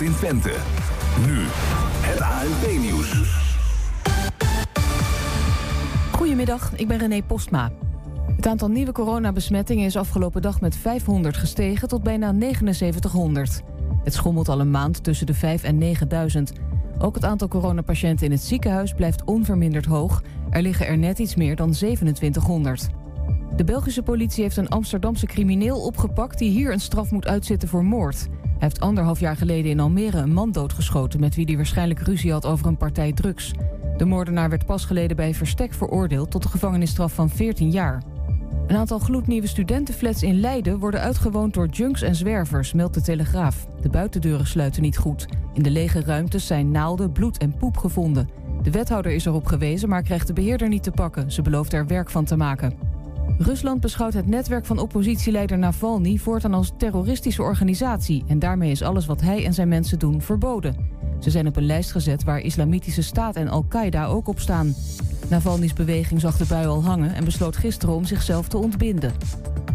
in Twente. Nu het ANP-nieuws. Goedemiddag, ik ben René Postma. Het aantal nieuwe coronabesmettingen is afgelopen dag met 500 gestegen tot bijna 7900. Het schommelt al een maand tussen de 5 en 9000. Ook het aantal coronapatiënten in het ziekenhuis blijft onverminderd hoog. Er liggen er net iets meer dan 2700. De Belgische politie heeft een Amsterdamse crimineel opgepakt die hier een straf moet uitzitten voor moord. Hij heeft anderhalf jaar geleden in Almere een man doodgeschoten met wie hij waarschijnlijk ruzie had over een partij drugs. De moordenaar werd pas geleden bij Verstek veroordeeld tot een gevangenisstraf van 14 jaar. Een aantal gloednieuwe studentenflats in Leiden worden uitgewoond door junks en zwervers, meldt de Telegraaf. De buitendeuren sluiten niet goed. In de lege ruimtes zijn naalden, bloed en poep gevonden. De wethouder is erop gewezen, maar krijgt de beheerder niet te pakken. Ze belooft er werk van te maken. Rusland beschouwt het netwerk van oppositieleider Navalny voortaan als terroristische organisatie. En daarmee is alles wat hij en zijn mensen doen verboden. Ze zijn op een lijst gezet waar Islamitische Staat en Al-Qaeda ook op staan. Navalny's beweging zag de bui al hangen en besloot gisteren om zichzelf te ontbinden.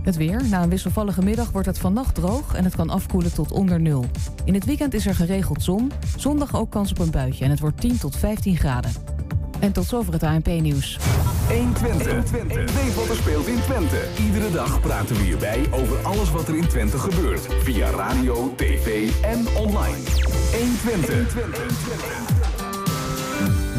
Het weer. Na een wisselvallige middag wordt het vannacht droog en het kan afkoelen tot onder nul. In het weekend is er geregeld zon. Zondag ook kans op een buitje en het wordt 10 tot 15 graden. En tot zover het ANP-nieuws. 120. Weet wat er speelt in Twente. Iedere dag praten we hierbij over alles wat er in Twente gebeurt. Via radio, tv en online. 120.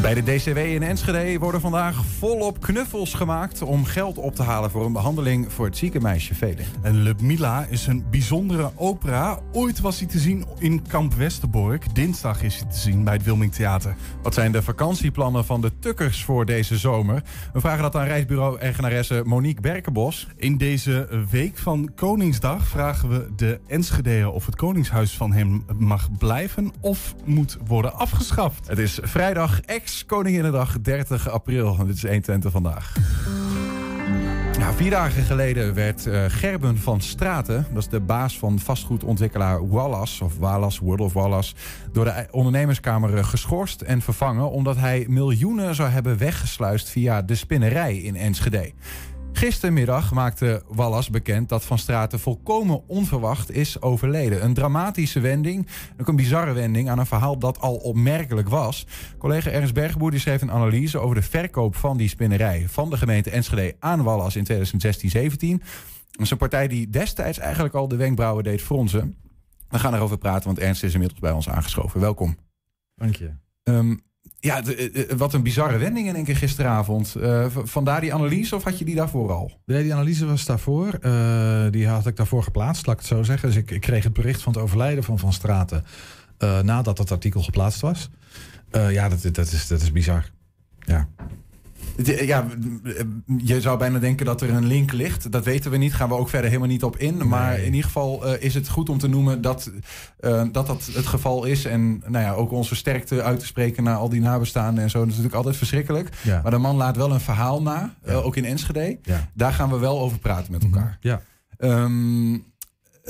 Bij de DCW in Enschede worden vandaag volop knuffels gemaakt om geld op te halen voor een behandeling voor het zieke meisje Velen. En Le Mila is een bijzondere opera. Ooit was hij te zien in Kamp Westerbork. Dinsdag is hij te zien bij het Wilming Theater. Wat zijn de vakantieplannen van de tukkers voor deze zomer? We vragen dat aan reisbureau-eigenaresse Monique Berkenbos. In deze week van Koningsdag vragen we de Enschedeër of het Koningshuis van hem mag blijven of moet worden afgeschaft. Het is vrijdag ex-Koninginnedag 30 april. Dit is 120 vandaag. Nou, vier dagen geleden werd uh, Gerben van Straten, dat is de baas van vastgoedontwikkelaar Wallace, of Wallace, World of Wallace, door de ondernemerskamer geschorst en vervangen omdat hij miljoenen zou hebben weggesluist via de spinnerij in Enschede. Gistermiddag maakte Wallas bekend dat Van Straten volkomen onverwacht is overleden. Een dramatische wending, ook een bizarre wending aan een verhaal dat al opmerkelijk was. Collega Ernst Bergboer die schreef een analyse over de verkoop van die spinnerij van de gemeente Enschede aan Wallas in 2016-17. Dat is een partij die destijds eigenlijk al de wenkbrauwen deed fronsen. We gaan erover praten, want Ernst is inmiddels bij ons aangeschoven. Welkom. Dank je. Um, ja, eh, eh, wat een bizarre wending in één keer gisteravond. Uh, vandaar die analyse of had je die daarvoor al? Nee, die analyse was daarvoor. die had ik daarvoor geplaatst, laat ik het zo zeggen. Dus ik, ik kreeg het bericht van het overlijden van Van Straten nadat dat artikel geplaatst was. ja, dat, dat, is, dat is bizar. Ja. Ja, je zou bijna denken dat er een link ligt. Dat weten we niet, gaan we ook verder helemaal niet op in. Maar in ieder geval uh, is het goed om te noemen dat, uh, dat dat het geval is. En nou ja, ook onze sterkte uit te spreken naar al die nabestaanden en zo. Dat is natuurlijk altijd verschrikkelijk. Ja. Maar de man laat wel een verhaal na, ja. uh, ook in Enschede. Ja. Daar gaan we wel over praten met elkaar. Ja. Um,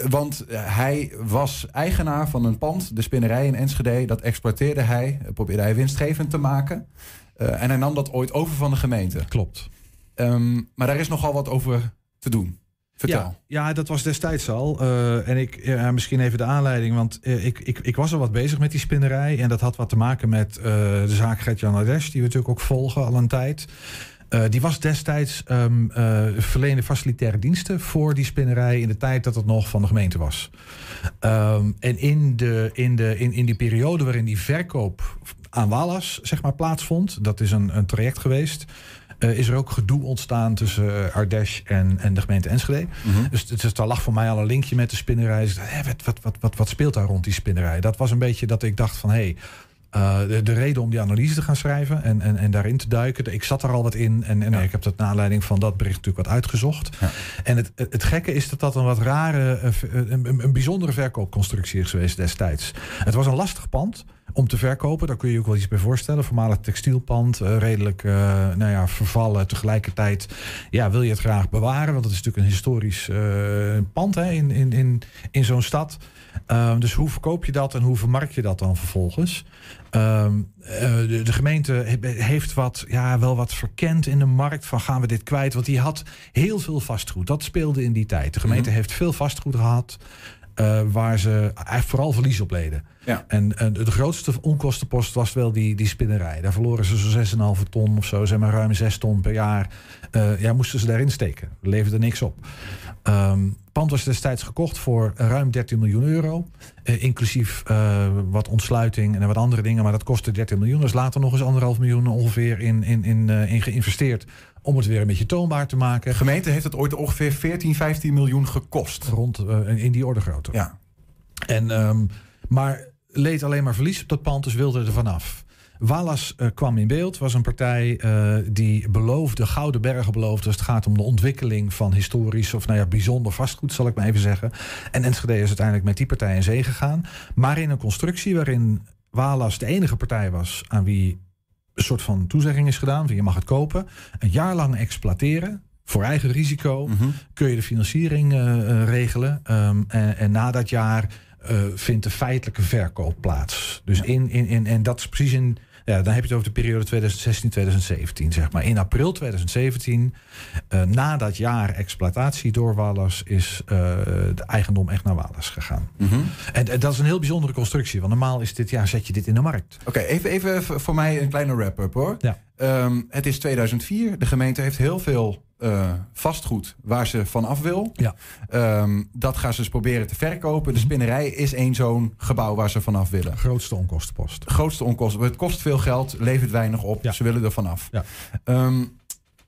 want hij was eigenaar van een pand, de spinnerij in Enschede. Dat exploiteerde hij, probeerde hij winstgevend te maken. Uh, en hij nam dat ooit over van de gemeente. Klopt. Um, maar daar is nogal wat over te doen. Vertel. Ja, ja dat was destijds al. Uh, en ik, ja, misschien even de aanleiding, want uh, ik, ik, ik was al wat bezig met die spinnerij. En dat had wat te maken met de zaak Gert-Jan die we natuurlijk ook volgen al een tijd. Uh, die was destijds um, uh, verleende facilitaire diensten voor die spinnerij in de tijd dat het nog van de gemeente was. Um, en in, de, in, de, in, in die periode waarin die verkoop aan Walas zeg maar, plaatsvond, dat is een, een traject geweest. Uh, is er ook gedoe ontstaan tussen uh, Ardesh en, en de gemeente Enschede. Mm -hmm. Dus, dus daar lag voor mij al een linkje met de spinnerij. Dus, hé, wat, wat, wat, wat, wat speelt daar rond die spinnerij? Dat was een beetje dat ik dacht van... hé, hey, uh, de, de, reden om die analyse te gaan schrijven en, en, en daarin te duiken. Ik zat er al wat in en, en ja. ik heb dat naar aanleiding van dat bericht natuurlijk wat uitgezocht. Ja. En het, het, gekke is dat dat een wat rare, een, een, een bijzondere verkoopconstructie is geweest destijds. Het was een lastig pand om te verkopen. Daar kun je je ook wel iets bij voorstellen. Voormalig textielpand, uh, redelijk uh, nou ja, vervallen. Tegelijkertijd ja, wil je het graag bewaren, want het is natuurlijk een historisch pand hè, in, in, in, in zo'n stad. Um, dus hoe verkoop je dat en hoe vermarkt je dat dan vervolgens? Um, de, de, gemeente heeft wat, ja, wel wat verkend in de markt van gaan we dit kwijt? Want die had heel veel vastgoed. Dat speelde in die tijd. De gemeente mm -hmm. heeft veel vastgoed gehad waar ze eigenlijk vooral verlies op leden. Ja. En, en de grootste onkostenpost was wel die, die spinnerij. Daar verloren ze zo'n 6,5 ton of zo, zeg maar ruim 6 ton per jaar. Eh, ja, moesten ze daarin steken. Leverde niks op. Het pand was destijds gekocht voor ruim 13 miljoen euro. eh, inclusief eh, wat ontsluiting en wat andere dingen. Maar dat kostte 13 miljoen. Dus later nog eens anderhalf miljoen ongeveer in, in, in, eh, in geïnvesteerd. Om het weer een beetje toonbaar te maken. De gemeente heeft het ooit ongeveer 14, 15 miljoen gekost. Rond eh, in die orde grootte. Ja. En, ehm, maar leed alleen maar verlies op dat pand, dus wilde er vanaf. Wallace eh, kwam in beeld, was een partij eh, die beloofde, gouden bergen beloofde. als het gaat om de ontwikkeling van historisch of nou ja, bijzonder vastgoed, zal ik maar even zeggen. En Enschede is uiteindelijk met die partij in zee gegaan. Maar in een constructie waarin Wallace de enige partij was aan wie een soort van toezegging is gedaan: van je mag het kopen, een jaar lang exploiteren. Voor eigen risico Mhm. kun je de financiering eh, eh, regelen. Ehm, en, en na dat jaar eh, vindt de feitelijke verkoop plaats. Dus in, in, in, en dat is precies in. Ja, dan heb je het over de periode 2016-2017, zeg maar. In april 2017, eh, na dat jaar exploitatie door Wallace, is eh, de eigendom echt naar Wallace gegaan. Mhm. En, en dat is een heel bijzondere constructie. Want normaal is dit, ja, zet je dit in de markt. Oké, even, even voor mij een kleine wrap-up hoor. Ja. Ehm, het is 2004. De gemeente heeft heel veel eh, vastgoed waar ze van af wil. Ja. Ehm, dat gaan ze dus proberen te verkopen. De spinnerij is één zo'n gebouw waar ze vanaf willen. Grootste onkostenpost. Grootste onkosten. Het kost veel geld, levert weinig op. Ja. Ze willen er vanaf. Ja. Ehm,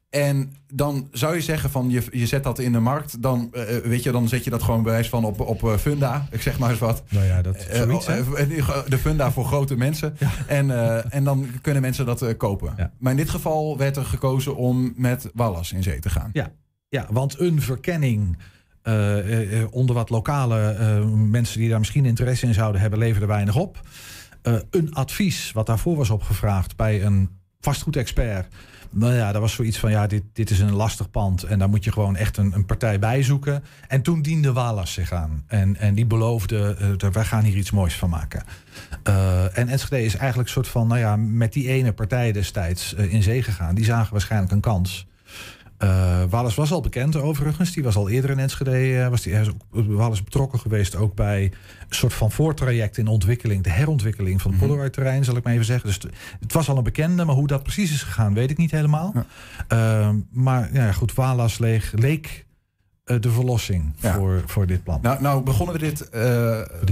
en dan zou je zeggen van je, je zet dat in de markt. Dan, eh, weet je, dan zet je dat gewoon bewijs van op, op eh, Funda. Ik zeg maar eens wat. Nou ja, dat Eh, zoiets, eh, de funda voor grote mensen. En, eh, en dan kunnen mensen dat eh, kopen. Ja. Maar in dit geval werd er gekozen om met Wallas in zee te gaan. Ja, ja want een verkenning eh, eh, eh, onder wat lokale eh, mensen die daar misschien interesse in zouden hebben, leverde weinig op. Eh, een advies wat daarvoor was opgevraagd bij een vastgoedexpert. Nou ja, dat was zoiets van ja, dit, dit is een lastig pand en daar moet je gewoon echt een, een partij bij zoeken. En toen diende Walas zich aan. En, en die beloofde, dat wij gaan hier iets moois van maken. Eh, en Enschede is eigenlijk een soort van, nou ja, met die ene partij destijds eh, in zee gegaan. Die zagen waarschijnlijk een kans. Eh Wallace was al bekend overigens. Die was al eerder in Enschede. eh, was die, hij is ook, Wallace betrokken geweest ook bij een soort van voortraject in ontwikkeling. De herontwikkeling van het Mhm. Polaroid-terrein, zal ik maar even zeggen. Dus het- was al een bekende, maar hoe dat precies is gegaan, weet ik niet helemaal. Ja. Eh, maar ja, goed, Wallace leeg, leek eh, de verlossing Ja. voor, voor dit plan. Nou, nou begonnen we dit,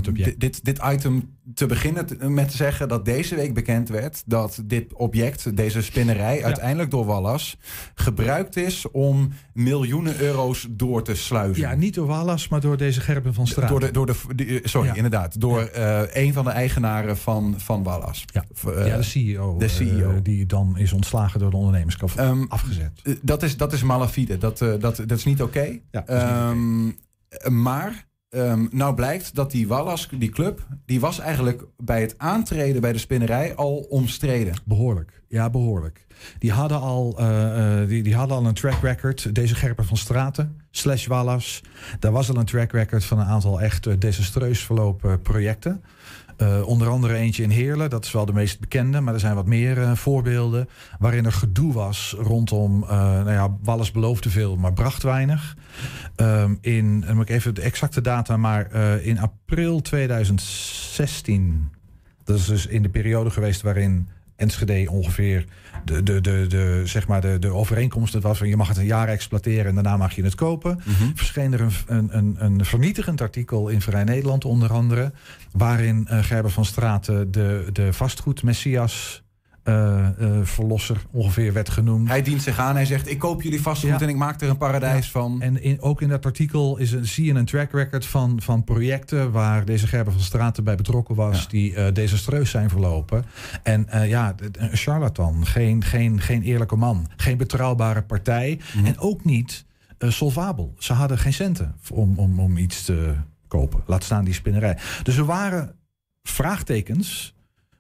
dit, dit, dit item te beginnen met te zeggen dat deze week bekend werd dat dit object, deze spinnerij, uiteindelijk door Wallas gebruikt is om miljoenen euro's door te sluizen. ja, niet door Wallace, maar door deze Gerben van Straat. Door de, door de, die- sorry, Ja. inderdaad. Door eh, een van de eigenaren van, van Wallas. Ja. Eh, ja, de CEO. de eh, CEO. die dan is ontslagen door de ondernemerskap Ehm, afgezet. Eh, Dat is, dat is malafide. Dat, eh, dat, dat is niet oké. Ja, Ehm, Maar ehm, nou blijkt dat die Wallas, die club, die was eigenlijk bij het aantreden bij de spinnerij al omstreden. Behoorlijk, ja, behoorlijk. Die hadden al, eh, eh, die, die hadden al een track record. Deze Gerpen van Straten, slash Wallace. Daar was al een track record van een aantal echt eh, desastreus verlopen projecten. Eh, onder andere eentje in Heerlen, dat is wel de meest bekende, maar er zijn wat meer eh, voorbeelden. Waarin er gedoe was rondom, eh nou ja, Wallace beloofde veel, maar bracht weinig. Ehm, in, dan moet ik even de exacte data, maar in april 2016, dat is dus in de periode geweest waarin Enschede ongeveer de, de, de, de, zeg maar de, de overeenkomst het was van je mag het een jaar exploiteren en daarna mag je het kopen. Verscheen er een, een, een, een vernietigend artikel in Vrij Nederland onder andere, waarin eh, Gerber van Straten de, de vastgoed Eh, eh, verlosser ongeveer werd genoemd. Hij dient zich aan. Hij zegt: Ik koop jullie vastgoed Ja. en ik maak er een paradijs van. En in, ook in dat artikel is een, zie je een track record van, van projecten waar deze Gerber van Straten bij betrokken was, Ja. die eh, desastreus zijn verlopen. En ja, een charlatan, geen, geen, geen eerlijke man, geen betrouwbare partij Mhm. en ook niet solvabel. Ze hadden geen centen om, om, om iets te kopen, laat staan die spinnerij. Dus er waren vraagtekens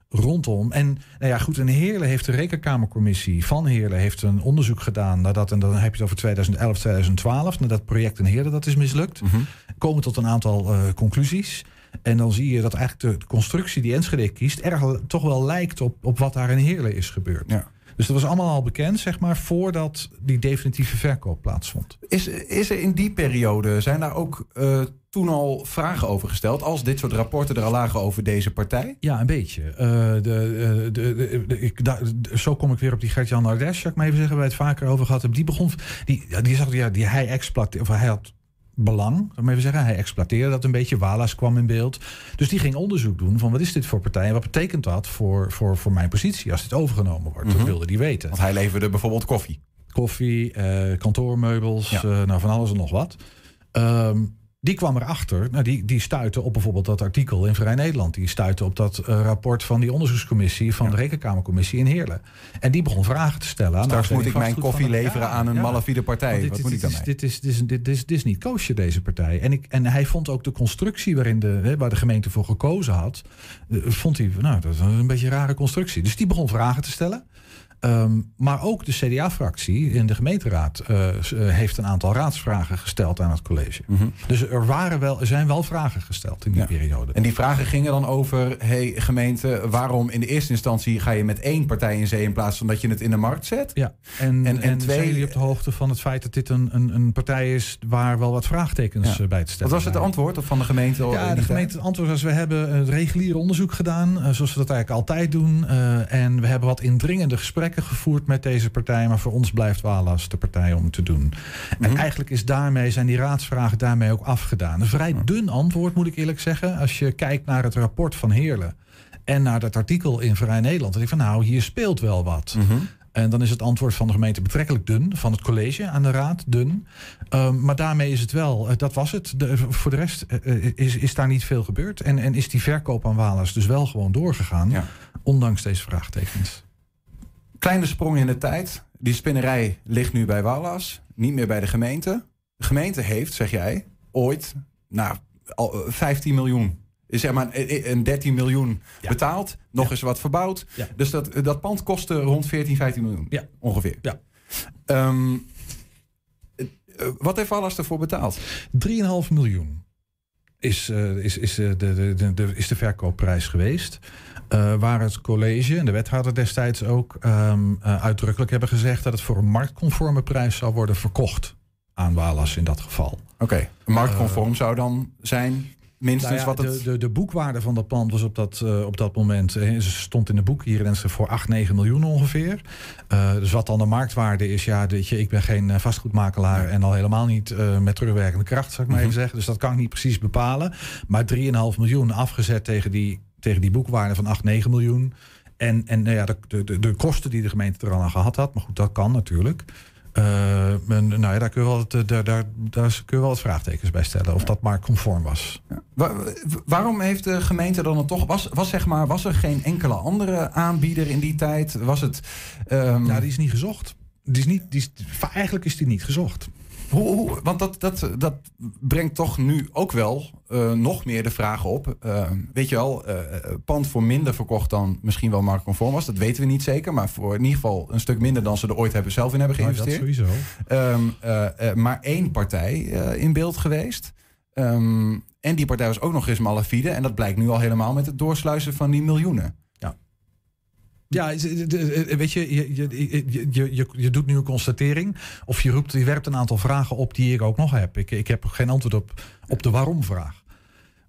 rondom. En nou ja, goed, en Heerlen heeft de rekenkamercommissie van Heerlen heeft een onderzoek gedaan nadat, en dan heb je het over 2011, 2012, nadat project in Heerlen dat is mislukt, Mhm. komen tot een aantal eh, conclusies. En dan zie je dat eigenlijk de constructie die Enschede kiest erg toch wel lijkt op, op wat daar in Heerlen is gebeurd. Ja. Dus dat was allemaal al bekend, zeg maar, voordat die definitieve verkoop plaatsvond. Is, is er in die periode, zijn daar ook uh, toen al vragen over gesteld... als dit soort rapporten er al lagen over deze partij? Ja, een beetje. Uh, de, de, de, de ik, da, zo kom ik weer op die Gert-Jan Nardes, zou ik maar even zeggen... waar we het vaker over gehad hebben. Die begon, die, die zag, ja, die hij exploiteerde, of hij had belang, zou even zeggen. Hij exploiteerde dat een beetje. Wallace kwam in beeld. Dus die ging onderzoek doen van wat is dit voor partij en wat betekent dat voor, voor, voor mijn positie als dit overgenomen wordt. Dat wilde hij weten. Want hij leverde bijvoorbeeld koffie. Koffie, uh, kantoormeubels, ja. uh, nou van alles en nog wat. Um, die kwam erachter, nou, die, die stuitte op bijvoorbeeld dat artikel in Vrij Nederland. Die stuitte op dat uh, rapport van die onderzoekscommissie van ja. de Rekenkamercommissie in Heerlen. En die begon vragen te stellen. Straks moet ik mijn koffie leveren aan een ja. malafide partij. Dit, Wat moet dit, ik dan dit, is, dit, is, dit, is, dit is niet koosje, deze partij. En, ik, en hij vond ook de constructie waarin de, hè, waar de gemeente voor gekozen had, uh, vond hij, nou, dat is een beetje een rare constructie. Dus die begon vragen te stellen. Um, maar ook de CDA-fractie in de gemeenteraad uh, heeft een aantal raadsvragen gesteld aan het college. Mm -hmm. Dus er, waren wel, er zijn wel vragen gesteld in die ja. periode. En die vragen gingen dan over: hey gemeente, waarom in de eerste instantie ga je met één partij in zee in plaats van dat je het in de markt zet? Ja, en, en, en, en twee, zijn jullie op de hoogte van het feit dat dit een, een, een partij is waar wel wat vraagtekens ja. bij te stellen Wat was het antwoord van de gemeente? Ja, de gemeente het antwoord was: we hebben het reguliere onderzoek gedaan, zoals we dat eigenlijk altijd doen. Uh, en we hebben wat indringende gesprekken gevoerd met deze partij. Maar voor ons blijft Walas de partij om te doen. Mm -hmm. En eigenlijk is daarmee, zijn die raadsvragen daarmee ook afgedaan. Een vrij dun antwoord, moet ik eerlijk zeggen. Als je kijkt naar het rapport van Heerlen. En naar dat artikel in Vrij Nederland. Denk ik van nou, hier speelt wel wat. Mm -hmm. En dan is het antwoord van de gemeente betrekkelijk dun. Van het college aan de raad dun. Um, maar daarmee is het wel, uh, dat was het. De, voor de rest uh, is, is daar niet veel gebeurd. En, en is die verkoop aan Walas dus wel gewoon doorgegaan. Ja. Ondanks deze vraagtekens. Kleine sprong in de tijd. Die spinnerij ligt nu bij Wallace, niet meer bij de gemeente. De gemeente heeft, zeg jij, ooit nou, al 15 miljoen. Zeg maar een 13 miljoen ja. betaald, nog ja. eens wat verbouwd. Ja. Dus dat, dat pand kostte rond 14, 15 miljoen. Ongeveer. Ja. Um, wat heeft Wallace ervoor betaald? 3,5 miljoen is, is, is, de, de, de, de, is de verkoopprijs geweest. Uh, waar het college en de wethouder destijds ook um, uh, uitdrukkelijk hebben gezegd dat het voor een marktconforme prijs zou worden verkocht aan Walas in dat geval. Oké, okay. marktconform uh, zou dan zijn minstens nou ja, wat het... De, de, de, boekwaarde van dat pand was op dat, uh, op dat moment... Ze stond in de boek hier in Enschede voor 8, 9 miljoen ongeveer. Uh, dus wat dan de marktwaarde is... ja, weet je, ik ben geen vastgoedmakelaar... Ja. en al helemaal niet met terugwerkende kracht, zou ik maar mm -hmm. even zeggen. Dus dat kan ik niet precies bepalen. Maar 3,5 miljoen afgezet tegen die, tegen die boekwaarde van 8, 9 miljoen... En, en nou ja, de, de, de kosten die de gemeente er al aan gehad had... maar goed, dat kan natuurlijk... Uh, en, nou ja, daar kun, je wel het, daar, daar, daar kun je wel wat vraagtekens bij stellen. Of ja. dat maar conform was. Ja. Waar, waarom heeft de gemeente dan toch... Was, was, zeg maar, was er geen enkele andere aanbieder in die tijd? Was het... Um... Ja, die is niet gezocht. Die is niet, die is, eigenlijk is die niet gezocht. Hoe, hoe, want dat, dat, dat brengt toch nu ook wel uh, nog meer de vraag op. Uh, weet je wel, uh, pand voor minder verkocht dan misschien wel marktconform was. Dat weten we niet zeker. Maar voor in ieder geval een stuk minder dan ze er ooit hebben zelf in hebben geïnvesteerd. Nou, dat sowieso. Um, maar één partij in beeld geweest. Um, en die partij was ook nog eens malafide. En dat blijkt nu al helemaal met het doorsluizen van die miljoenen. Ja, weet je, je, je, je, je, doet nu een constatering. Of je, roept, je werpt een aantal vragen op die ik ook nog heb. Ik, ik heb geen antwoord op, op de waarom-vraag.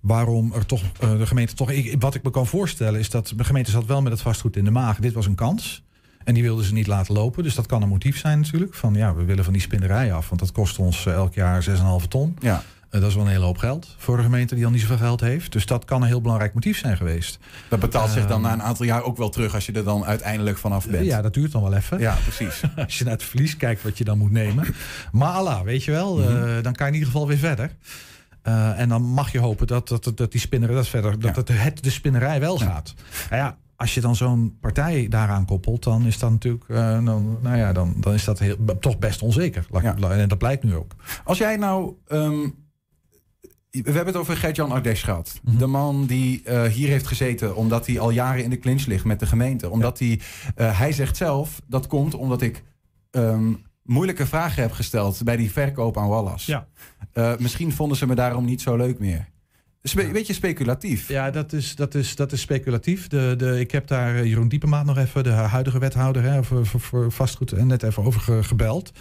Waarom er toch uh, de gemeente toch. Ik, wat ik me kan voorstellen is dat de gemeente zat wel met het vastgoed in de maag. Dit was een kans. En die wilden ze niet laten lopen. Dus dat kan een motief zijn natuurlijk. Van ja, we willen van die spinnerij af. Want dat kost ons uh, elk jaar 6,5 ton. Ja. Uh, dat is wel een hele hoop geld voor een gemeente die al niet zoveel geld heeft. Dus dat kan een heel belangrijk motief zijn geweest. Dat betaalt zich dan na een aantal jaar ook wel terug als je er dan uiteindelijk vanaf bent. Ja, dat duurt dan wel even. Ja, precies. als je naar het verlies kijkt wat je dan moet nemen. Maar Allah, weet je wel, mm -hmm. uh, dan kan je in ieder geval weer verder. Uh, en dan mag je hopen dat, dat, dat die spinnerij dat verder, dat ja. het de spinnerij wel gaat. Nou ja, als je dan zo'n partij daaraan koppelt, dan is dat natuurlijk, uh, dan, nou ja, dan, dan is dat heel, toch best onzeker. Ja. En dat blijkt nu ook. Als jij nou. Um, we hebben het over Gert-Jan Ardes gehad. Mm -hmm. De man die uh, hier heeft gezeten omdat hij al jaren in de clinch ligt met de gemeente. Omdat ja. hij, uh, hij zegt zelf, dat komt omdat ik um, moeilijke vragen heb gesteld bij die verkoop aan Wallace. Ja. Uh, misschien vonden ze me daarom niet zo leuk meer. Spe beetje speculatief. Ja, dat is, dat is, dat is speculatief. De, de, ik heb daar eh, Jeroen Diepemaat nog even, de huidige wethouder hè, voor, voor, voor vastgoed, en net even over ge- gebeld.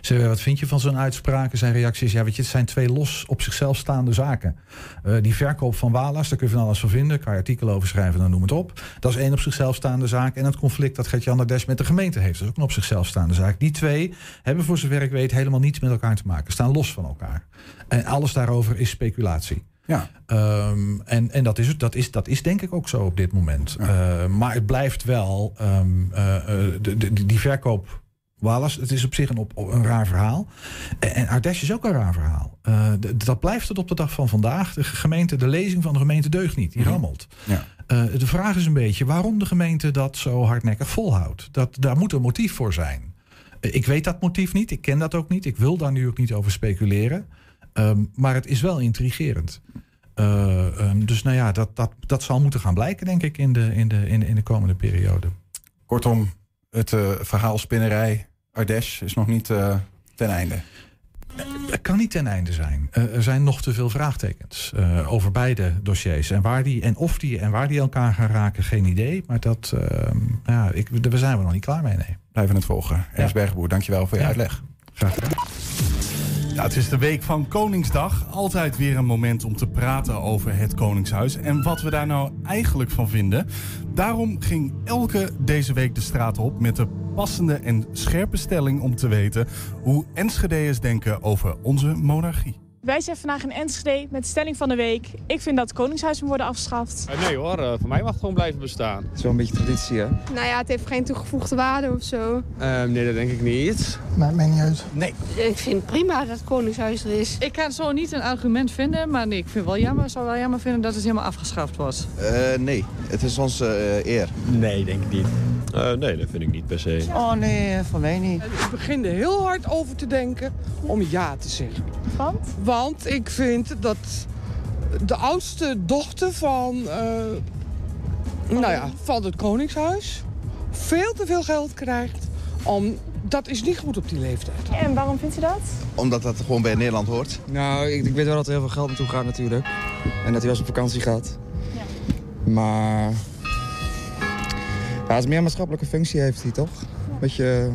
Ze wat vind je van zo'n uitspraken? Zijn reactie is, ja, weet je, het zijn twee los op zichzelf staande zaken. Eh, die verkoop van Walas, daar kun je van alles van vinden. Kan je artikelen over schrijven, dan noem het op. Dat is één op zichzelf staande zaak. En het conflict dat Gert-Jan Des met de gemeente heeft, dat is ook een op zichzelf staande zaak. Die twee hebben voor zover ik weet helemaal niets met elkaar te maken. Staan los van elkaar. En alles daarover is speculatie. Ja. Ehm, en en dat, is, het- dat, is, dat is denk ik ook zo op dit moment. Eh, maar het blijft wel, ehm, eh, eh, de, de, die verkoop Wallace, het is op zich een, op, een raar verhaal. En, Ardèche is ook een raar verhaal. Eh, dat blijft het op de dag van vandaag. De gemeente, de lezing van de gemeente deugt niet. Die rammelt. Ja. De vraag is een beetje waarom de gemeente dat zo hardnekkig volhoudt. Dat, daar moet een motief voor zijn. Ik weet dat motief niet. Ik ken dat ook niet. Ik wil daar nu ook niet over speculeren. Ehm, maar het is wel intrigerend. Eh, ehm, dus nou ja, dat, dat, dat zal moeten gaan blijken, denk ik, in de, in de, in de, in de komende periode. Kortom, het eh, verhaal spinnerij Ardèche is nog niet eh, ten einde. Het kan niet ten einde zijn. Er zijn nog te veel vraagtekens over beide dossiers. En, waar die, en of die en waar die elkaar gaan raken, geen idee. Maar dat, ehm, ja, ik, daar zijn we nog niet klaar mee, nee. Blijven het volgen. Ernst Bergboer, dankjewel voor je Ja. uitleg. Graag gedaan. Het is de week van Koningsdag. Altijd weer een moment om te praten over het Koningshuis en wat we daar nou eigenlijk van vinden. Daarom ging Elke deze week de straat op met de passende en scherpe stelling om te weten hoe Enschedeërs denken over onze monarchie. Wij zijn vandaag in Enschede met de stelling van de week. Ik vind dat het Koningshuis moet worden afgeschaft. Eh, Nee hoor, eh, voor mij mag het gewoon blijven bestaan. Het is wel een beetje traditie, hè? Nou ja, het heeft geen toegevoegde waarde of zo. Ehm, nee, dat denk ik niet. Maakt mij niet uit. Ik vind het prima dat het Koningshuis er is. Ik kan zo niet een argument vinden, maar nee, ik vind wel jammer, zou wel jammer vinden dat het helemaal afgeschaft wordt. nee, het is onze eer. Nee, denk ik niet. nee, dat vind ik niet per se. Oh nee, van mij niet. Ik begin er heel hard over te denken om ja te zeggen. Want? Want ik vind dat de oudste dochter van, eh, nou ja, van het Koningshuis veel te veel geld krijgt. Om, dat is niet goed op die leeftijd. En waarom vindt u dat? Omdat dat gewoon bij Nederland hoort. Nou, ik, ik weet wel dat er heel veel geld naartoe gaat natuurlijk. En dat hij wel eens op vakantie gaat. Ja. Maar... Ja, het is meer een maatschappelijke functie heeft hij, toch? Beetje...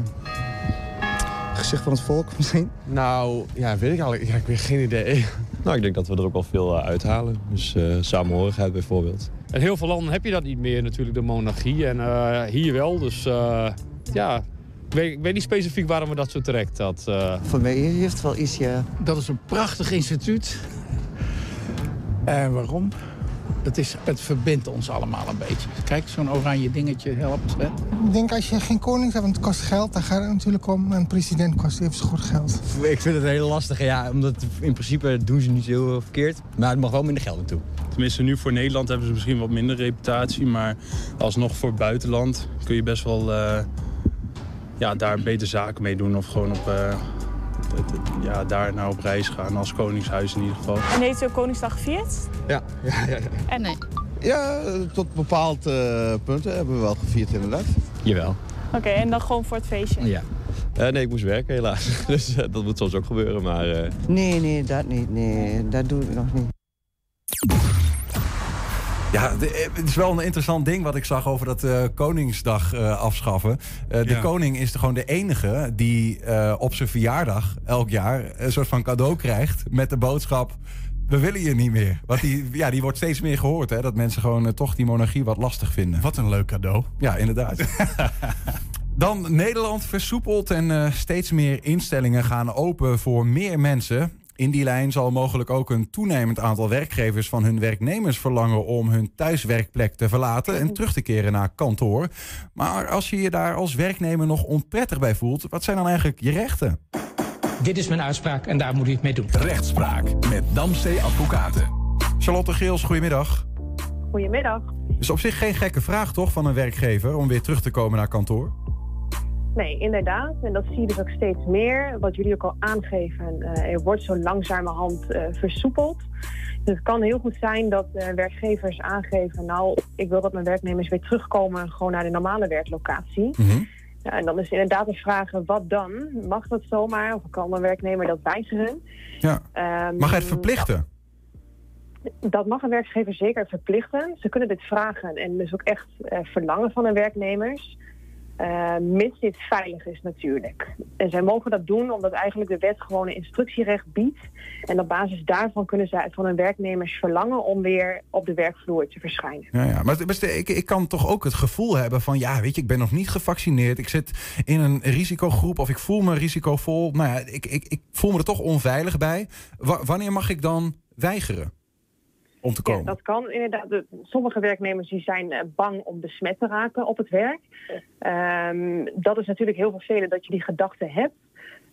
Gezicht van het volk misschien. Nou, ja, weet ik eigenlijk. Ja, ik heb geen idee. Nou, ik denk dat we er ook wel veel eh, uithalen. Dus eh, samenhorigheid bijvoorbeeld. In heel veel landen heb je dat niet meer natuurlijk, de monarchie. En eh, hier wel, dus eh, ja... Ik weet, ik weet niet specifiek waarom we dat zo trekt. Dat, eh, Voor mij heeft het wel iets, ja. Dat is een prachtig instituut. En waarom? Het, is, het verbindt ons allemaal een beetje. Kijk, zo'n oranje dingetje helpt. Hè? Ik denk als je geen koning hebt, want het kost geld, dan gaat het natuurlijk om. Een president kost even goed geld. Ik vind het een hele lastige, ja. Omdat in principe doen ze niet zo heel verkeerd. Maar het mag wel minder geld naartoe. Tenminste, nu voor Nederland hebben ze misschien wat minder reputatie. Maar alsnog voor het buitenland kun je best wel eh, ja, daar beter zaken mee doen. Of gewoon op, eh, ja, daar nou op reis gaan als koningshuis in ieder geval. En heeft u ook Koningsdag gevierd? Ja, ja, ja. En nee. Ja, tot bepaalde punten hebben we wel gevierd inderdaad. Jawel. Oké, en dan gewoon voor het feestje? Ja. Eh, nee, ik moest werken helaas. Dus eh, dat moet soms ook gebeuren. Maar eh, Nee, nee, dat niet. Nee, dat doe ik nog niet. Ja, de- eh, het is wel een interessant ding wat ik zag over dat eh, Koningsdag eh, afschaffen. De Ja. koning is gewoon de enige die op zijn verjaardag elk jaar een soort van cadeau krijgt met de boodschap. We willen je niet meer. Want die, ja, die wordt steeds meer gehoord. Hè, dat mensen gewoon toch die monarchie wat lastig vinden. Wat een leuk cadeau. Ja, inderdaad. Dan Nederland versoepelt en steeds meer instellingen gaan open voor meer mensen. In die lijn zal mogelijk ook een toenemend aantal werkgevers van hun werknemers verlangen om hun thuiswerkplek te verlaten en terug te keren naar kantoor. Maar als je je daar als werknemer nog onprettig bij voelt, wat zijn dan eigenlijk je rechten? Dit is mijn uitspraak en daar moet u het mee doen. Rechtspraak met Damstee Advocaten. Charlotte Geels, goedemiddag. Goedemiddag. Is op zich geen gekke vraag toch van een werkgever om weer terug te komen naar kantoor? Nee, inderdaad. En dat zie je dus ook steeds meer. Wat jullie ook al aangeven, eh, er wordt zo langzamerhand eh, versoepeld. Dus het kan heel goed zijn dat eh, werkgevers aangeven... nou, ik wil dat mijn werknemers weer terugkomen gewoon naar de normale werklocatie. Ja, en dan is inderdaad de vraag, wat dan? Mag dat zomaar? Of kan een werknemer dat wijzigen? Ja. Ehm, Mag hij het verplichten? Dat mag een werkgever zeker verplichten. Ze kunnen dit vragen en dus ook echt verlangen van hun werknemers. Uh, mits dit veilig is natuurlijk. En zij mogen dat doen omdat eigenlijk de wet gewoon een instructierecht biedt. En op basis daarvan kunnen zij van hun werknemers verlangen om weer op de werkvloer te verschijnen. Ja, ja. maar ik, ik kan toch ook het gevoel hebben van ja, weet je, ik ben nog niet gevaccineerd. Ik zit in een risicogroep of ik voel me risicovol. Nou ja, ik, ik, ik voel me er toch onveilig bij. Wa wanneer mag ik dan weigeren? Om te komen? Ja, dat kan inderdaad. De, sommige werknemers die zijn uh, bang om besmet te raken op het werk. Um, dat is natuurlijk heel vervelend dat je die gedachte hebt.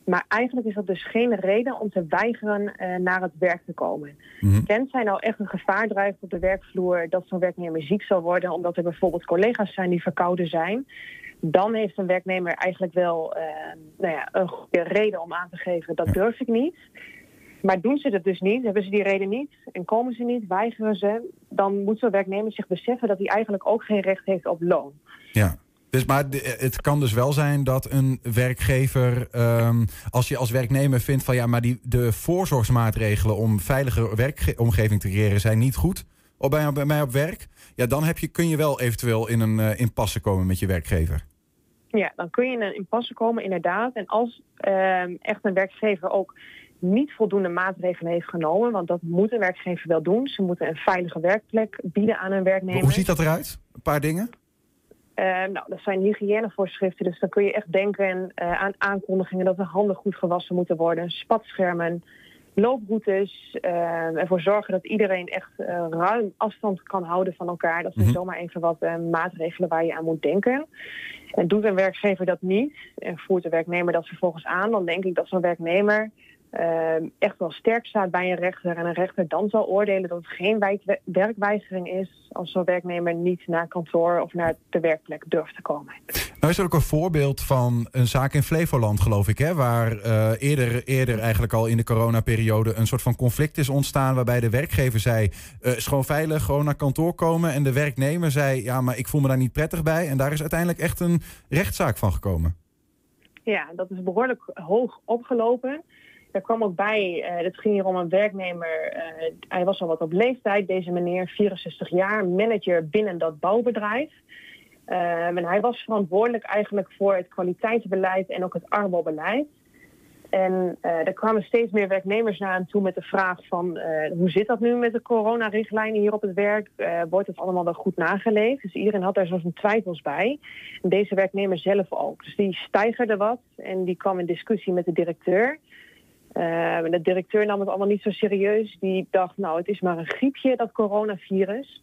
Maar eigenlijk is dat dus geen reden om te weigeren uh, naar het werk te komen. Mm -hmm. Tenzij nou echt een gevaar drijft op de werkvloer dat zo'n werknemer ziek zal worden, omdat er bijvoorbeeld collega's zijn die verkouden zijn. Dan heeft een werknemer eigenlijk wel uh, nou ja, een goede reden om aan te geven dat durf ik niet. Maar doen ze dat dus niet, hebben ze die reden niet en komen ze niet, weigeren ze, dan moet zo'n werknemer zich beseffen dat hij eigenlijk ook geen recht heeft op loon. Ja. Dus, maar het kan dus wel zijn dat een werkgever, um, als je als werknemer vindt van ja, maar die, de voorzorgsmaatregelen om veilige werkomgeving te creëren zijn niet goed op, bij, bij mij op werk, ja, dan heb je, kun je wel eventueel in een uh, impasse komen met je werkgever. Ja, dan kun je in een impasse komen, inderdaad. En als uh, echt een werkgever ook niet voldoende maatregelen heeft genomen. Want dat moet een werkgever wel doen. Ze moeten een veilige werkplek bieden aan hun werknemers. Hoe ziet dat eruit? Een paar dingen? Uh, nou, dat zijn hygiënevoorschriften. Dus dan kun je echt denken uh, aan aankondigingen dat de handen goed gewassen moeten worden. Spatschermen, looproutes. Uh, ervoor zorgen dat iedereen echt ruim afstand kan houden van elkaar. Dat zijn mm -hmm. zomaar even wat maatregelen waar je aan moet denken. En doet een werkgever dat niet en voert de werknemer dat vervolgens aan... dan denk ik dat zo'n werknemer uh, echt wel sterk staat bij een rechter. En een rechter dan zal oordelen dat het geen werkweigering is als zo'n werknemer niet naar kantoor of naar de werkplek durft te komen. Nou is er ook een voorbeeld van een zaak in Flevoland, geloof ik, hè, waar uh, eerder, eerder eigenlijk al in de coronaperiode een soort van conflict is ontstaan waarbij de werkgever zei, uh, is gewoon veilig, gewoon naar kantoor komen. En de werknemer zei, ja, maar ik voel me daar niet prettig bij. En daar is uiteindelijk echt een rechtszaak van gekomen. Ja, dat is behoorlijk hoog opgelopen. Er kwam ook bij, uh, het ging hier om een werknemer, uh, hij was al wat op leeftijd, deze meneer, 64 jaar, manager binnen dat bouwbedrijf. Uh, en hij was verantwoordelijk eigenlijk voor het kwaliteitsbeleid en ook het arbobeleid. En er kwamen steeds meer werknemers naar hem toe met de vraag van hoe zit dat nu met de coronarichtlijnen hier op het werk? wordt het allemaal wel goed nageleefd? Dus iedereen had daar zo zijn twijfels bij. En deze werknemer zelf ook. Dus die stijgerde wat en die kwam in discussie met de directeur. Uh, de directeur nam het allemaal niet zo serieus. Die dacht, nou, het is maar een griepje, dat coronavirus.